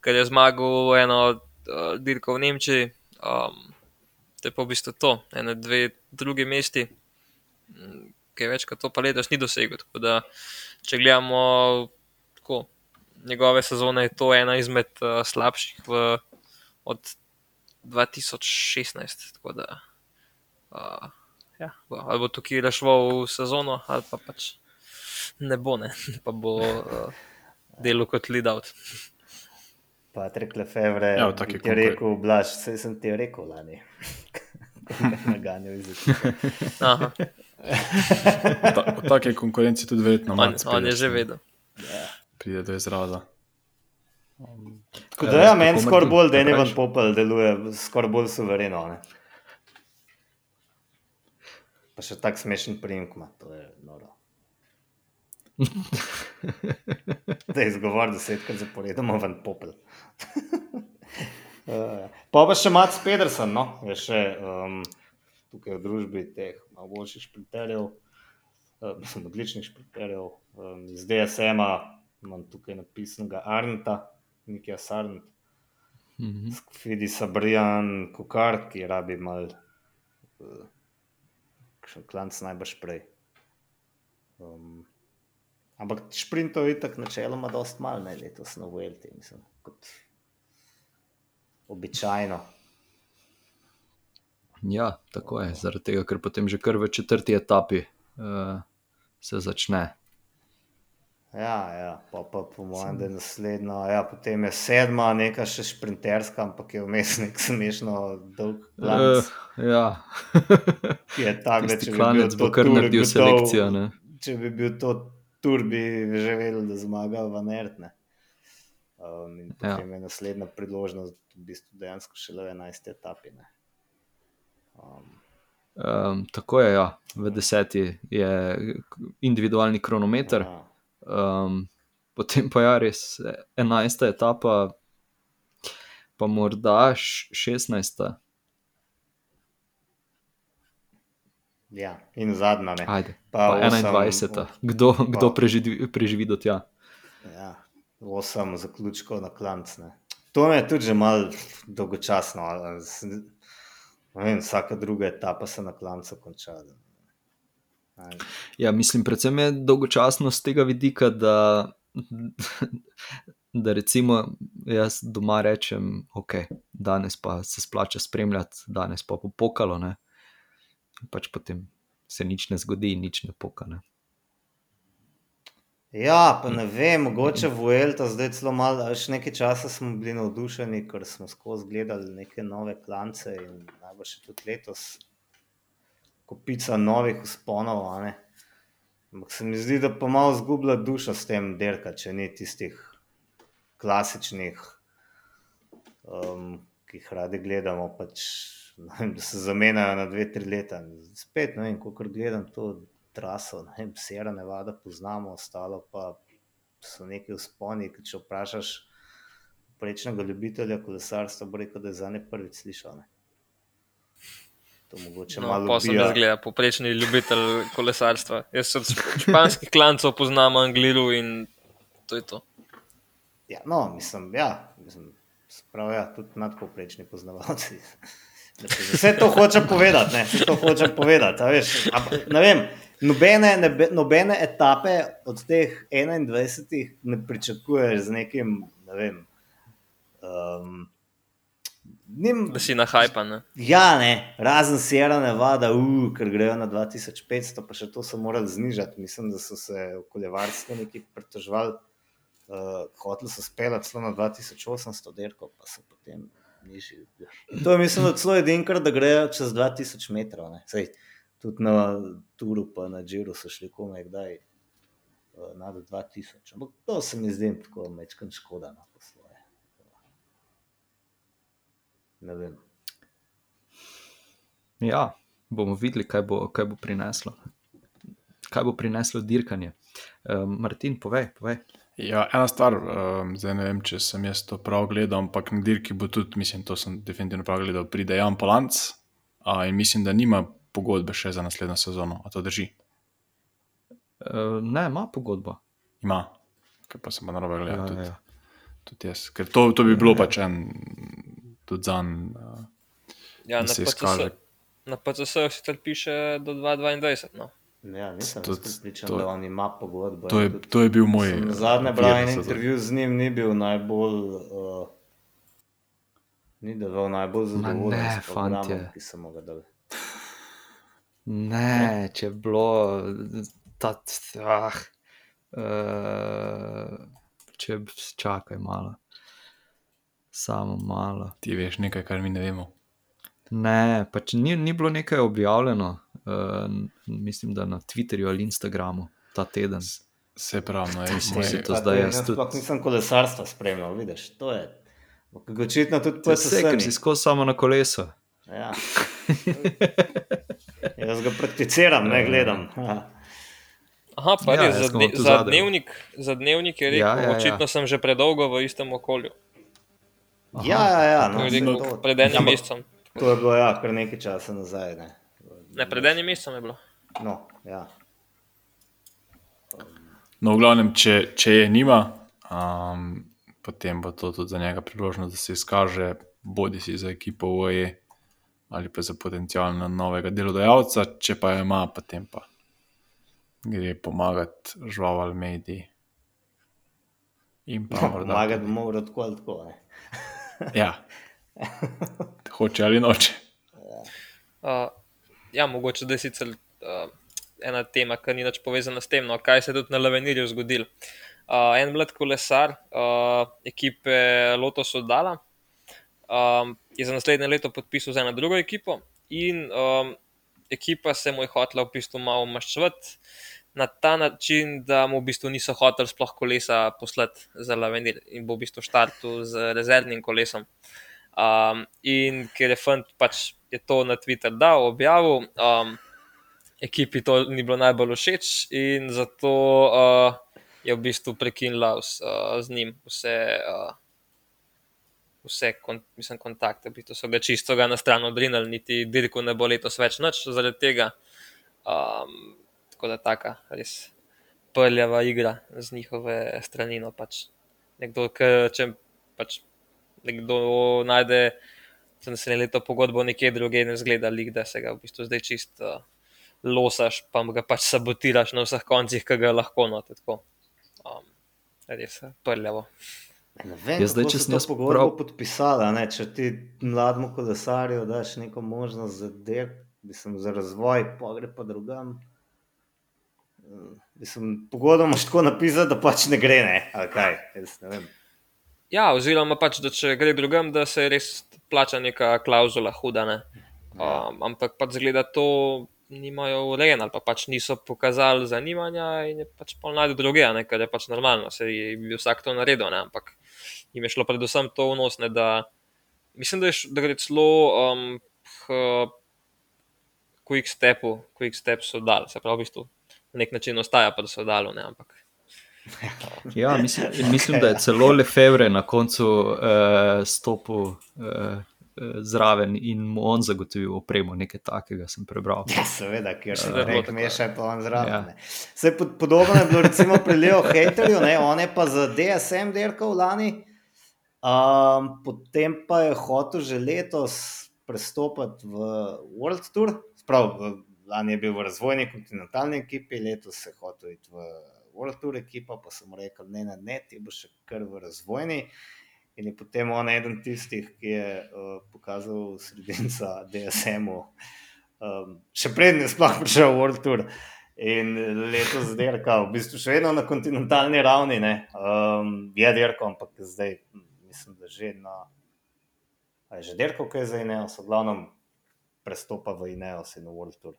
Ker je zmagal eno uh, dirko v Nemčiji, um, to je pa v bistvu to, ene dve druge mesti, mm, ki več kot to pa letos ni dosegel. Tako da, če gledamo tako, njegove sezone, je to ena izmed uh, slabših v, od 2016. Tako da, uh, ja, bo, ali bo tukaj rešval sezono, ali pa pač ne bo, ne, pa bo uh, delo kot lead out. Patrik Lefevre, Ja, ja, taki ti je rekel, Blaž, vse sem ti rekel lani. Naganjal iz ekipe. Aha, Ta, v taki konkurenci tudi verjetno on, Mats on je že vedel. Pride do izraza. Tako da ja, Tako meni kot skoraj bolj, da je Nevan? Popel deluje skoraj bolj suvereno. Ne? Pa še tak smešen primek ima, to je noro. Da je izgovor desetkrat zaporedoma van Popel. Uh, pa pa še Mats Pedersen, no? je še um, tukaj v družbi teh boljših šprinterjev, uh, mislim, odličnih šprinterjev. Um, iz DSM-a imam tukaj napisanega Arnta, Nikija Sarnt. Mhm. Vidi Sabrijan, Kokar, ki rabi mal, uh, še klanc najbrž prej. Um, ampak šprintov je tako načeloma dost malo, ne letos na Vuelti, mislim, kot običajno. Ja, tako je, zaradi tega, ker potem že kar v četrti etapi uh, se začne. Ja, ja, pa, pa po mojem, da je naslednja, ja, potem je sedma, neka še šprinterska, ampak je vmes nek smešno dolg klanc. Uh, ja, ki je tak, da če bi bil klanec to kar naredil selekcijo. Ne? če bi bil to tur, bi že vedel, da zmaga v Nertne. Um, in Ja. potem je naslednja priložnost, v bistvu dejansko šele v 11. etapi. Ne. Um, Um, tako je, ja. v deseti je individualni kronometer, ja. um, potem pa je res enajsta etapa, pa morda š- šestnajsta. ja, in zadnja. Ne. Ajde, Pa pa osem- 21. Kdo, kdo pa- preživi, preživi do tja? Ja, osem zaključkov na klanc. Ne. To je tudi že malo dolgočasno. Vem, vsaka druga etapa se na klancu konča. Ne. Ja, mislim, predvsem je dolgočasno z tega vidika, da, da recimo jaz doma rečem, ok, danes pa se splača spremljati, danes pa bo pokalo. Ne? Pač potem se nič ne zgodi, nič ne pokane. Ja, pa ne vem, mogoče Vuelta, zdaj celo malo, a še nekaj časa smo bili navdušeni, ker smo skozi gledali neke nove klance in najbolj še tudi letos kopica novih usponov, a ne. Ampak se mi zdi, da pa malo zgublja duša s tem derka, če ni tistih klasičnih, um, ki jih radi gledamo, pač, ne vem, da se zamenjajo na dve, tri leta. Spet, ne vem, kolikor gledam to traso, ne vem, Sierra Nevada poznamo, ostalo pa so neki vzponi, ki če vprašaš prečnega ljubitelja kolesarstva, bo rekel, da je za ne prvič slišal, ne. To mogoče No, malo pa sem ubija. jaz gledal, poprečni ljubitelj kolesarstva. Jaz od španskih klancov poznam Angliru in to je to. Ja, no, mislim, ja, mislim, prav, ja, tudi nadpovprečni poznavalci. Vse to hočem povedati, ne, vse to hočem povedati, veš, ampak, ne vem, nobene, nebe, nobene etape od teh 21 ne pričakuješ z nekim, ne vem, um, nim, Da si na hajpa. Ne? Ja, ne, razen Sierra Nevada, uh, ker grejo na 2500, pa še to so morali znižati. Mislim, da so se okoljevarstvo neki pritoževali, uh, hoteli so speljati celo na 2800 derkov, pa so potem nižji. To je mislim, da celo edinkrat, da grejo čez 2000 metrov. Ne. Sej, tudi na Turu, pa na Džiru so šli komaj kdaj uh, nad 2000. Ampak to se mi zdi tako mečkan škoda no, po svoje. Ne vem. Ja, bomo videli, kaj bo, kaj bo prineslo. Kaj bo prineslo dirkanje. Um, Martin, povej, povej. Ja, ena stvar, um, zdaj ne vem, če sem jaz to prav gledal, ampak na dirki bo tudi, mislim, to sem definitivno prav gledal, pride Jan Polanc a, in mislim, da nima pogodbe še za naslednjo sezono. A to drži? Uh, ne, ima pogodbo. Ima, ker pa sem pa narobe gledal. Ja, tudi, ja. tudi jaz. Ker to, to bi bilo pač en, tudi za en. Uh, Ja, Da na se PCS, izkaže. na sicer piše do 2022. No. Ja, nisem To- pripričan, to- da on ima pogodbo. to, in je, tudi- to je bil moj. Sem eh, to. intervju z njim, ni bil najbolj, uh, ni deloval najbolj zadovoljen ne, s fantje. ki so mu ga dali. Ne, če je bilo ta. Ah, uh, če čakaj malo. Samo malo. Ti veš nekaj, kar mi ne vemo. Ne, pač ni, ni bilo nekaj objavljeno, uh, mislim, da na Twitterju ali Instagramu ta teden. Se pravi, no, jaz sem to Pa zdaj to jaz jaz tudi- sploh nisem kolesarstva spremljal, vidiš, to je. Očitno tudi Vse, ker si skozi samo na kolesu. Ja. Jaz ga prakticiram, ne gledam. Ha. Aha, pa Ja, res, za, dne, za, zadaj. dnevnik, za dnevnik je rekel, Ja, ja, ja, ja, ja. očitno sem že predolgo v istem okolju. Aha. Ja, ja, ja. To No, rekel to- pred enim Ampak mesecem. To je bilo ja, kar nekaj časa nazaj. Ne. Ne, pred enim mesecem je bilo. No, ja. No, v glavnem, če, če je nima, um, potem bo to tudi za njega priložnost, da se izkaže, bodi si za ekipo OE ali pa za potencijalno novega delodajalca, če pa jo ima, potem pa gre pomagati žvaval mediji. In pa morda. Pomagati bi moral tako ali tako. Ja. Hoče ali noče. Uh, ja, mogoče da je sicer uh, ena tema, ki ni več povezana s tem, no, kaj se je tudi na Lavenirju zgodilo. Uh, en mlad kolesar uh, ekipe Lotus oddala um, je za naslednje leto podpisal za eno drugo ekipo in um, ekipa se mu je hotela v bistvu malo maščevati na ta način, da mu v bistvu niso hoteli sploh kolesa poslati za Lavenir in bo v bistvu štartil z rezervnim kolesom. Um, in ker je fant pač je to na Twitter dal, objavil, um, ekipi to ni bilo najbolj všeč in zato uh, je v bistvu prekinila vs, uh, z njim vse, uh, vse kon, mislim, kontakte. V bistvu so ga čisto ga na stran odrinili, niti dirko ne bo letos več noč zaradi tega. Um, tako da taka res prljava igra z njihove strani. No, pač. Nekdo, ki, če pač nekdo najde naslednje leto pogodbo nekje drugje, ne zgleda, lik, da se ga v bistvu zdaj čist uh, losaš, pa ga pač sabotiraš na vseh koncih, ki ga lahko. No, tako. um, res eh, prljavo. Ne vem, Jaz zdaj, če sem to jaz pogodbo prav- podpisala, ne? če ti mlademu kolesarju daš neko možnost za dirk, mislim, za razvoj, pa gre pa drugam. Eh, Mislim, pogodbo imaš tako napisati, da pač ne gre, ne, ali kaj, jaz ne vem. Ja, oziroma, pač, da če gre drugam, da se res plača neka klauzula huda. Ne? Um, ampak pač zgleda, to nimajo urejeno, ali pa pač niso pokazali zanimanja in je pač pol najdu druge, a ne, kar je pač normalno, se je bi vsak to naredil, ne? ampak jim je šlo predvsem to vnosne, da mislim, da, je, da gre celo um, k quick stepu, quick step so dali, se pravi, v bistvu na nek način ostaja pa so dali, ne, ampak Ja, mislim, mislim, da je celo Lefebvre na koncu uh, stopil uh, zraven in mu on zagotovil opremo, nekaj takega sem prebral. Ja, seveda, ker se da rek meša, pa on zraven. Ja. Ja. Vse pod, podobno je bilo recimo pri Leo Haterju, ne, on je pa za DSM dirkal lani, um, potem pa je hotel že letos prestopiti v World Tour, sprav, v, lani je bil v razvojni kontinentalni ekipi, letos se je hotel iti v World Tour ekipa, pa sem rekel, ne, ne, ne, ti boš še kar v razvojni. In je potem on eden tistih, ki je uh, pokazal sredinca DSM-u, um, še prednji sploh prišel v World Tour. In letos dirka, v bistvu še vedno na kontinentalni ravni, ne, um, je dirkal, ampak zdaj, hm, mislim, da že na. A je že dirkal, kaj je za Ineos, v glavnem prestopa v Ineos in v World Tour.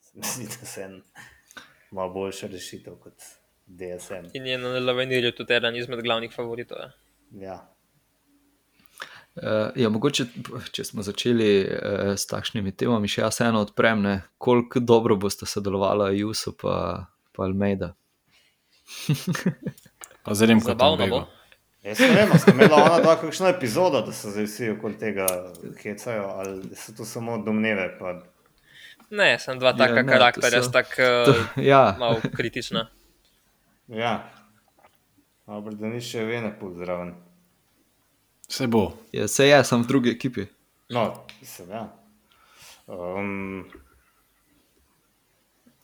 Se mi zdi, da se en malo boljša rešitev kot DSM. in je na Lavenirju tudi eden izmed glavnih favoritov. Ja. Ja. Uh, ja, mogoče, če smo začeli uh, s takšnimi temami, še jaz eno odprem, ne, koliko dobro boste sodelovali Juso pa, pa Almeida. Pa kako Zabavno bo. Jaz ne vem, ste imeli ona dva kakšno epizodo, da se zdaj vsi okoli tega hecajo, ali so to samo domneve. Pa... Ne, sem dva taka Ja, ja, ne, karakterja, to so- To, tako ja, malo kritična. Ja, dobro, da ni še vene pozdraven. Se bo. je, se je, sem v drugi ekipi. No, mislim, ja. Um,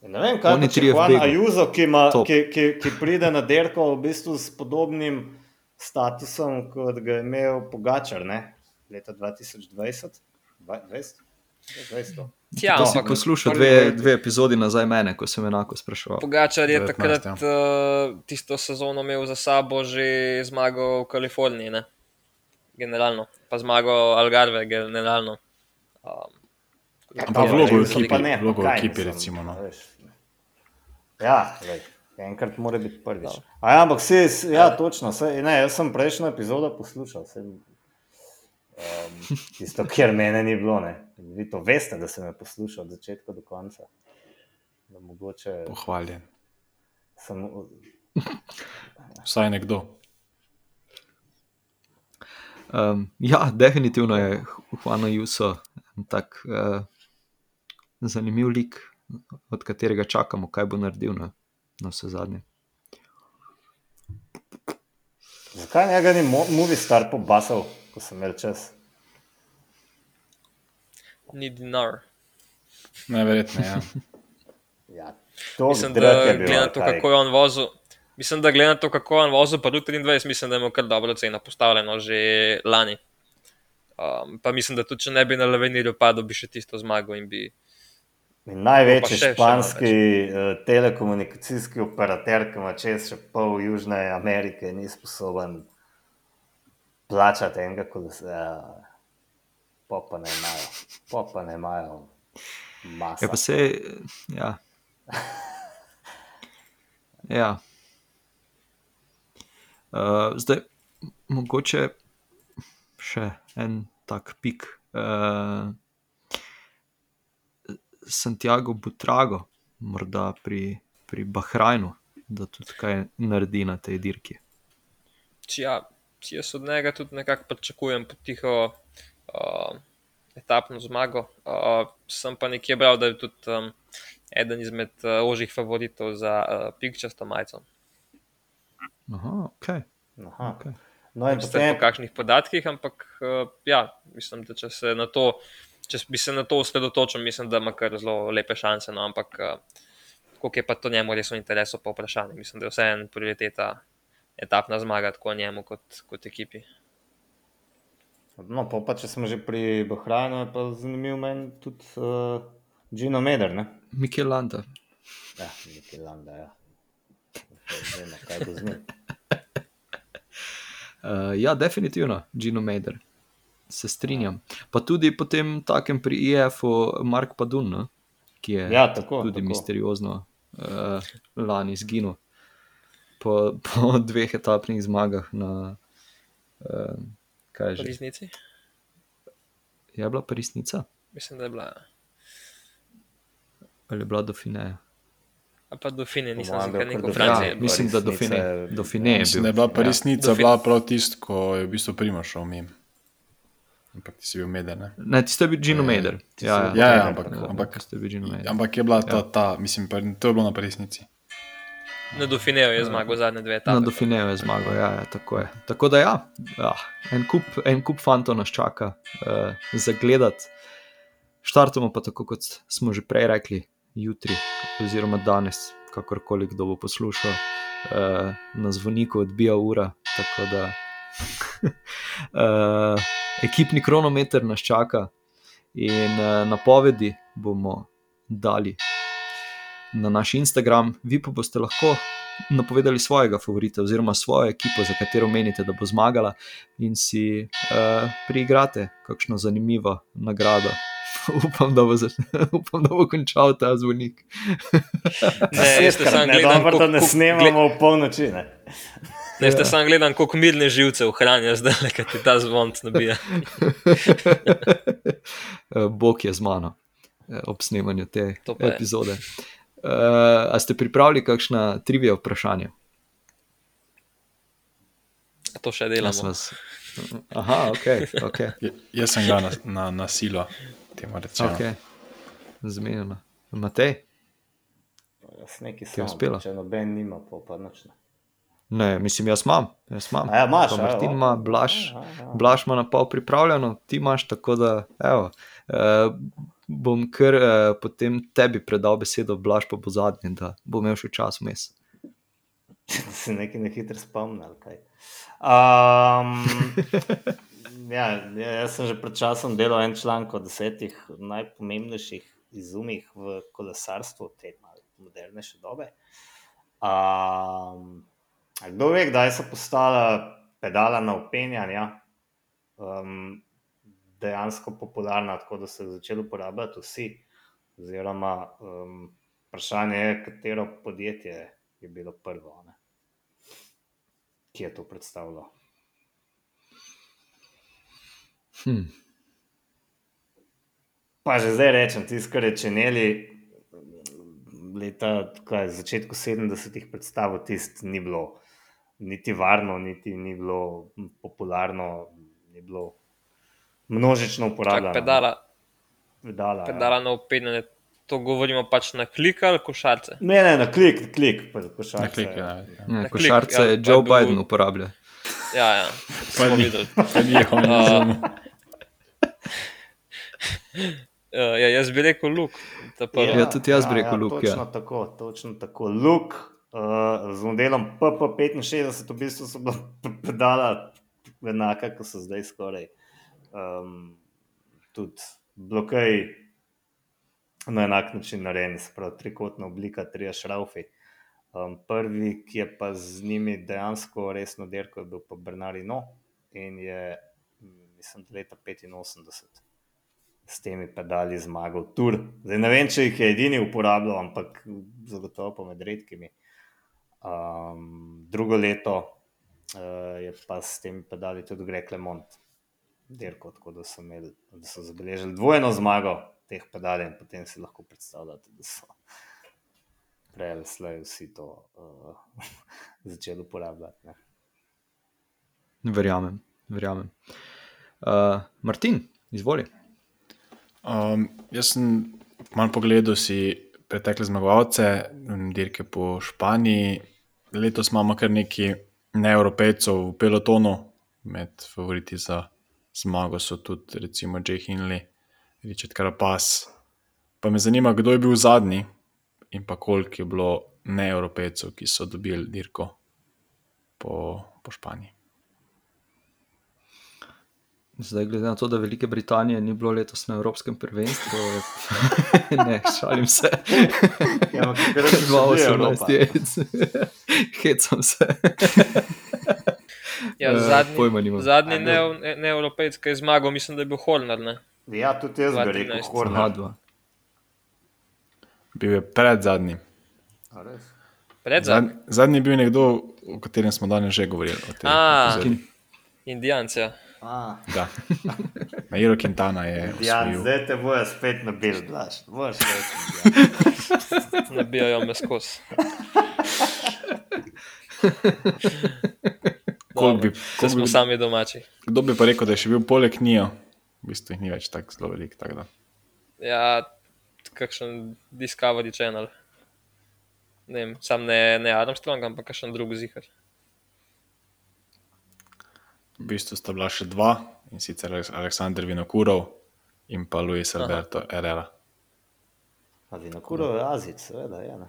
ne vem, kaj pa če trije v Juan begu. Ajuzo, ki, ima, Top. ki, ki, ki pride na derko v bistvu s podobnim statusom, kot ga je imel Pogačar, ne? leta 2020. 20? 20. Ja, To si ampak poslušal dve, dve epizodi nazaj mene, ko sem enako spraševal. Pogačar je 19, takrat ja. uh, tisto sezono imel za sabo že zmago v Kaliforniji, ne? generalno, pa zmago Algarve, generalno. Um, Ampak Ja, vlogo v ekipi, pa ne, pa vlogo v ekipi, recimo. No. a veš. Enkrat mora biti prvič. A ja, ampak si, ja, točno. Saj, ne, jaz sem prejšnjo epizodo poslušal. Sem, um, tisto, kjer mene ni bilo. Ne. Vi to veste, da sem me poslušal od začetka do konca. Da mogoče Pohvaljen. sem. Vsaj nekdo. Um, ja, definitivno je Juan Juso en tak uh, zanimiv lik, od katerega čakamo, kaj bo naredil na, na vse zadnje. Zakaj njega ni mo- movie star pobasal, ko sem imel čas? ni dinar. Najverjetneje. Ja. Ja, to Mislim, da glede na to, kako je on vozil. Mislim, da glede na to, kako je on vozil, pa tudi 23, mislim, da je imel kar dobro ceno postavljeno že lani. Um, pa mislim, da tudi če ne bi na Lavenirju padel, bi še tisto zmagal in bi. In Pa največji še- še španski uh, telekomunikacijski operater, ki ima čez še pol Južne Amerike, ni sposoben plačati enega kolesarja. Popa ne imajo, popa ne imajo. Masa. Ja, pa se. Ja. ja. Uh, zdaj, mogoče še en tak pik. Uh, Santiago Butrago, morda pri, pri Bahrajnu, da tudi kaj naredi na tej dirki. Ja, jaz od njega tudi nekako pričakujem potiho uh, etapno zmago. Uh, sem pa nekje bral, da je tudi um, eden izmed uh, ožjih favoritov za uh, pikčasto majico. Aha, ok. Aha. okay. No, in Sicer po potem, kakšnih podatkih, ampak uh, ja, mislim, da če se na to, če bi se na to osredotočil, mislim, da ima kar zelo lepe šanse. No, ampak uh, koliko je pa to njemu res v interesu, pa vprašanje. Mislim, da je vseeno prioriteta etapna zmaga, tako njemu kot, kot ekipi. no, pol pa, če smo že pri Bahrajnu, je pa zanimiv meni tudi uh, Gino Meder, ne? Mikel Landa. Ja, nekaj landa, ja. Vemo, kaj bo z njim. Uh, ja, definitivno, Gino Meder. Se strinjam. Pa tudi potem takem pri IF-u Mark Padun, ne? ki je Ja, tako. tudi tako. misteriozno uh, lani izginil po, po dveh etapnih zmagah na. Uh, kaj že? resnici. Je bila Parisnica Mislim, da je bila. ja. ali je bila Dauphineja? A pa do Fine, nisem da kar je neko kar Ja. Francija. mislim, da Resnica Dauphiné. je- Dauphiné je Mislim, bil. da je bila Parisnica Ja. ja. bila prav tisto, ko je v bistvu Primoš šel mim. Ampak ti si bil meden. Ne? Ne, Gino Ja, Meder. ti Ja, si ja, bil Ja, Meder, ja, ampak, tako. ampak, bili Gino Meder. ampak je bila ta, Ja. ta mislim, pa to je bilo na Parisnici. Na Dauphineju je zmagal zadnje dve etape. Na Dauphineju je zmagal, ja, ja, tako je. Tako da, ja, ja en, kup, en kup fantov nas čaka uh, za gledati. Štartamo pa tako, kot smo že prej rekli, jutri, oziroma danes, kakorkoli kdo bo poslušal, uh, na zvoniku odbija ura. Tako da uh, ekipni kronometer nas čaka in uh, napovedi bomo dali na naš Instagram, vi pa boste lahko napovedali svojega favorita, oziroma svojo ekipo, za katero menite, da bo zmagala, in si uh, priigrate kakšno zanimivo nagrado. Upam da, bo za, upam, da bo končal ta zvonik. Ne, jaz gledam, dobro, da ne snemamo v polnoči. Ne. Ste samo gledam, koliko mirne živce ohranja zdaj, ker ti ta zvon nabija. Eh, Bog je z mano eh, ob snemanju te To pa je. epizode. Uh, a ste pripravili kakšna trivija vprašanja? To še Jaz delamo. vas- Aha, ok. okay. Je- Jaz sem ga na, na, na silo, temu rečemo. okay. Zmenjeno. Matej? Jaz nekaj sem, uspelo? če noben nima, pa, pa nič ne. Ne, mislim, jaz imam. Jaz imam. Ja, imaš, Pa a, Martin o. ima, Blaž, Aha, aha. Blaž ima na pol pripravljeno, ti imaš tako da. Evo, uh, bom kar uh, potem tebi predal besedo, Blaž pa bo zadnji, da bo imel še čas vmes. se nekaj na hitro spomnil. kaj. Um, ja, ja, jaz sem že pred časom delal en članek o desetih najpomembnejših izumih v kolesarstvu te malo modernejše dobe. Um, a kdo ve, kdaj so postala pedala na upenjanja um, dejansko popularna, tako da so jo začeli uporabljati vsi. Oziroma, um, vprašanje je, katero podjetje je bilo prvo, ne? ki je to predstavljalo. Hm. Pa že zdaj rečem, tisto, kar je čeneli, leta, kaj, začetku 70-ih predstavil, tisto ni bilo niti varno, niti ni bilo popularno, ni bilo množično Čak, uporabljeno. pedala, pedala, pedala na upenjanje. To govorimo pač na klik ali košarce. Ja. Ne, ne, na klik, na klik, pa košarce. Na klik, ja. ja. Ne, Na klik, košarce ja, je pa Joe bil- Biden uporablja. Ja, ja. Pa ni. Pa ni on A. izumil. Uh, ja, jaz bi rekel luk. prvi. Ja, tudi jaz bi rekel Luke, ja. Točno tako, točno tako. Luk uh, z modelom PP65 v bistvu so bila pedala enaka, kot so zdaj skoraj. Um, tudi blokaj na enak način narejeni, se pravi trikotna oblika, tri šraufi. Um, prvi, ki je pa z njimi dejansko resno dirkal, je bil pa Bernardino in je, mislim, leta 85 s temi pedali zmagal tur. Zdaj ne vem, če jih je edini uporabljal, ampak zagotovo pa med redkimi. Um, drugo leto uh, je pa s temi pedali tudi Greg Lemont, dirko, tako da so, imeli, da so zabeležili dvojno zmago teh pedalij in potem si lahko predstavljate, da so prej ali slej vsi to uh, začeli uporabljati. Ne. Verjamem, verjamem. Uh, Martin, izvoli. Um, jaz sem malo pogledal si pretekle zmagovalce, dirke po Španiji. Letos imamo kar nekaj neevropejcev v pelotonu, med favoriti za zmago so tudi recimo Jay Hinley, Richard Carapaz. Pa me zanima, kdo je bil zadnji in pa koliko je bilo neevropejcev, ki so dobili dirko po, po Španiji. Zdaj, glede na to, da Velike Britanije ni bilo letos na Evropskem prvenstvu, ne, šalim se. Ja, ampak je. 2018 je, hecam se. Ja, Eh, zadnji nimam. zadnji A, ne, ne, ki je zmagal, mislim, da je bil Horner. Ne? Ja, tudi jaz bi 2013. rekel, dva. Bil je pred zadnjim. Zadnji je bil nekdo, o katerem smo danes že govorili. o tej A. epizodi. Indijanci. Ja. A, Da. Nairo Quintana je Ja, zdaj te bojo spet nabil, blaš. Boš reči. nabijajo me skozi. Bi, koliko smo bi, sami domači. kdo bi pa rekel, da je še bil poleg njo? V bistvu jih ni več tako zelo velik. Tako da. Ja, kakšen Discovery Channel. Ne vem, sam ne, ne Armstrong, ampak kakšen drug zihar. V bistvu sta bila še dva in sicer Aleksandr Vinokurov in pa Luis Alberto Herrera. A vinokuro je Azij, seveda, je. Ne?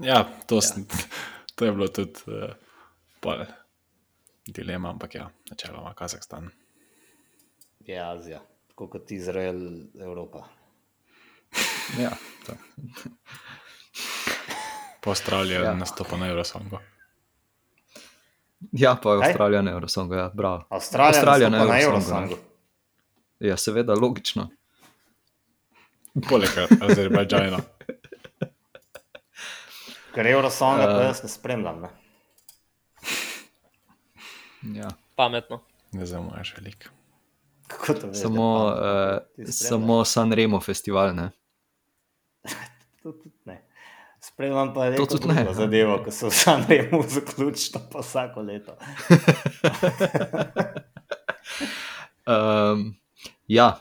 Ja, to, ja. to je bilo tudi uh, pol dilema, ampak ja, načeloma Kazahstan. Je Azija, tako kot Izrael, Evropa. Ja, to. Po Avstraliji ja. nastopa na Eurosongu. Ja, pa je Kaj? Avstralija na Eurosongu, ja, bravo. Avstralija, Avstralija na na Eurosongu, Eurosongu. Ja, seveda, logično. Poleg Azerbajdžana. Ker Eurosonga pa Eh. jaz ne spremljam. Ne? Ja. Pametno. Ne zamuješ veliko. Kako to veš? Samo, uh, samo Sanremo festival, ne? To. Spremljam pa To neko tudi ne, ja. zadevo, ko se v Sanremu zaključi, pa vsako leto. Um, ja,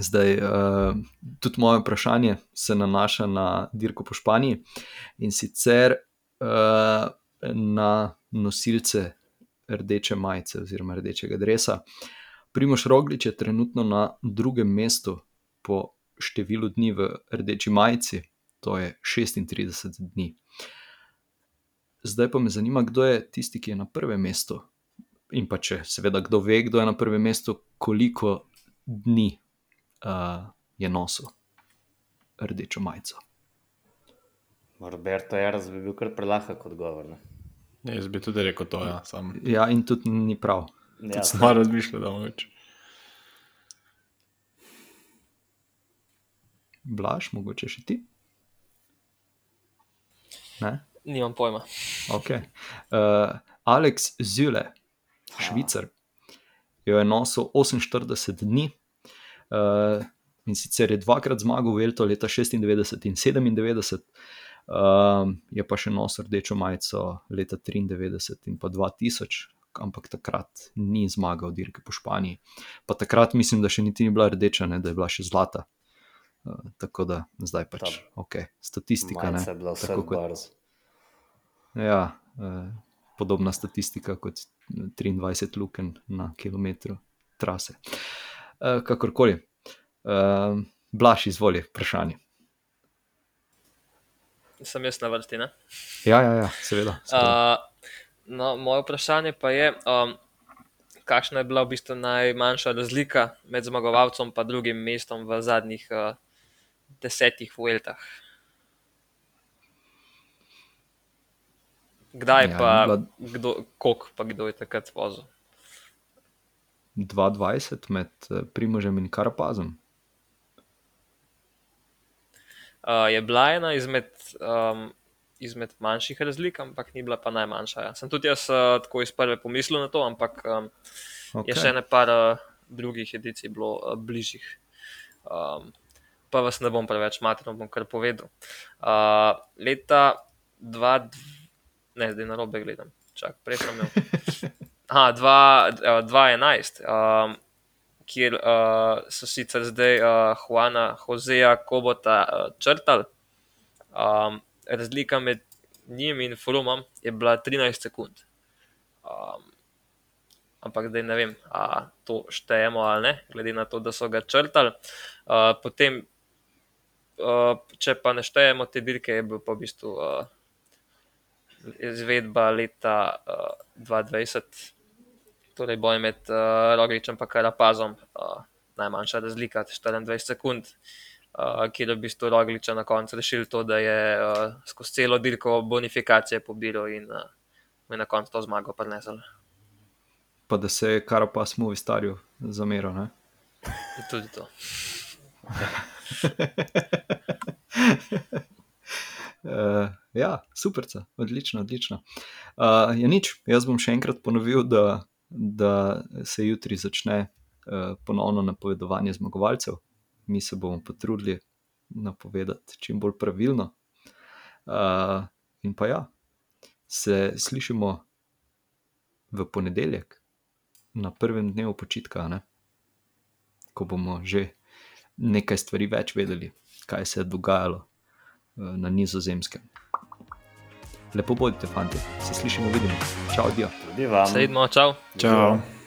zdaj uh, tudi moje vprašanje se nanaša na dirko po Španiji in sicer uh, na nosilce rdeče majice oziroma rdečega dresa. Primoš Roglič je trenutno na drugem mestu po številu dni v rdeči majici, to je 36 dni. Zdaj pa me zanima, kdo je tisti, ki je na prvem mestu. In pa če seveda kdo ve, kdo je na prvem mestu, koliko dni uh, je nosil rdečo majico. Roberto Jaras bi bil kar prelahek odgovor. Ne? Ja, jaz bi tudi rekel to, ja, sam Ja, in tudi ni prav. Ja, sem malo razmišljal, da mogoče. Blaž, mogoče še ti? Ne? Nimam pojma. Okay. Uh, Alex Zule, Švicar, jo je nosil 48 dni uh, in sicer je dvakrat zmagal v Elto leta 96 in 97, uh, je pa še nosil rdečo majico leta 93 in pa 2000. Ampak takrat ni zmagal dirke po Španiji. Pa takrat mislim, da še niti ni bila rdeča, ne, da je bila še zlata. Uh, tako da zdaj pač, Tam. ok, statistika. Ne, tako kot- barz. Ja, eh, podobna statistika kot 23 luken na kilometru trase. Eh, kakorkoli, eh, Blaž, izvoli, vprašanje. Sem jaz na vrsti. Ne? Ja, ja, ja seveda. seveda. Uh, no, moje vprašanje pa je, um, kakšna je bila v bistvu najmanjša razlika med zmagovalcem in drugim mestom v zadnjih uh, desetih vueltah? Kdaj Ja, pa, bila- kdo, koliko pa kdo je takrat vozil? 22 med eh, Primožem in Karapazom. Uh, je bila ena izmed, um, izmed manjših razlik, ampak ni bila pa najmanjša. Ja. Sem tudi jaz uh, tako iz prve pomislil na to, ampak um, okay. je še ne par uh, drugih edicij bilo uh, bližjih. Um, pa vas ne bom preveč materno, bom kar povedal. Uh, leta 2, ne, zdaj na robe gledam, čak, prej sem imel. Aha, dva- eh, 2011, um, kjer uh, so sicer zdaj uh, Juana Joseja Kobota uh, črtali. Um, razlika med njim in Frumom je bila 13 sekund. Um, ampak zdaj ne vem, ali to štejemo ali ne, glede na to, da so ga črtali. Uh, potem, uh, če pa ne štejemo te dirke, je bil pa v bistvu uh, izvedba leta uh, 2020. torej boj med uh, Rogličem in Karapazom, uh, najmanjša razlika, 24 sekund, uh, kjer je v bistvu Rogliča na koncu rešil to, da je uh, skozi celo dirko bonifikacije pobiral in uh, je na koncu to zmago prinesel. Pa da se je Karapaz mu v starju zameral. ne? Tudi to. Uh, ja, super, odlično, odlično. Uh, je nič, jaz bom še enkrat ponovil, da, da se jutri začne uh, ponovno napovedovanje zmagovalcev. Mi se bomo potrudili napovedati čim bolj pravilno. Uh, in pa ja, se slišimo v ponedeljek, na prvem dnevu počitka, ne? ko bomo že nekaj stvari več vedeli, kaj se je dogajalo uh, na nizozemskem. Lepo bodite, fanti, se slišimo, vidimo. Čau, dio. Tudi vam. Sedmo, čau. Čau.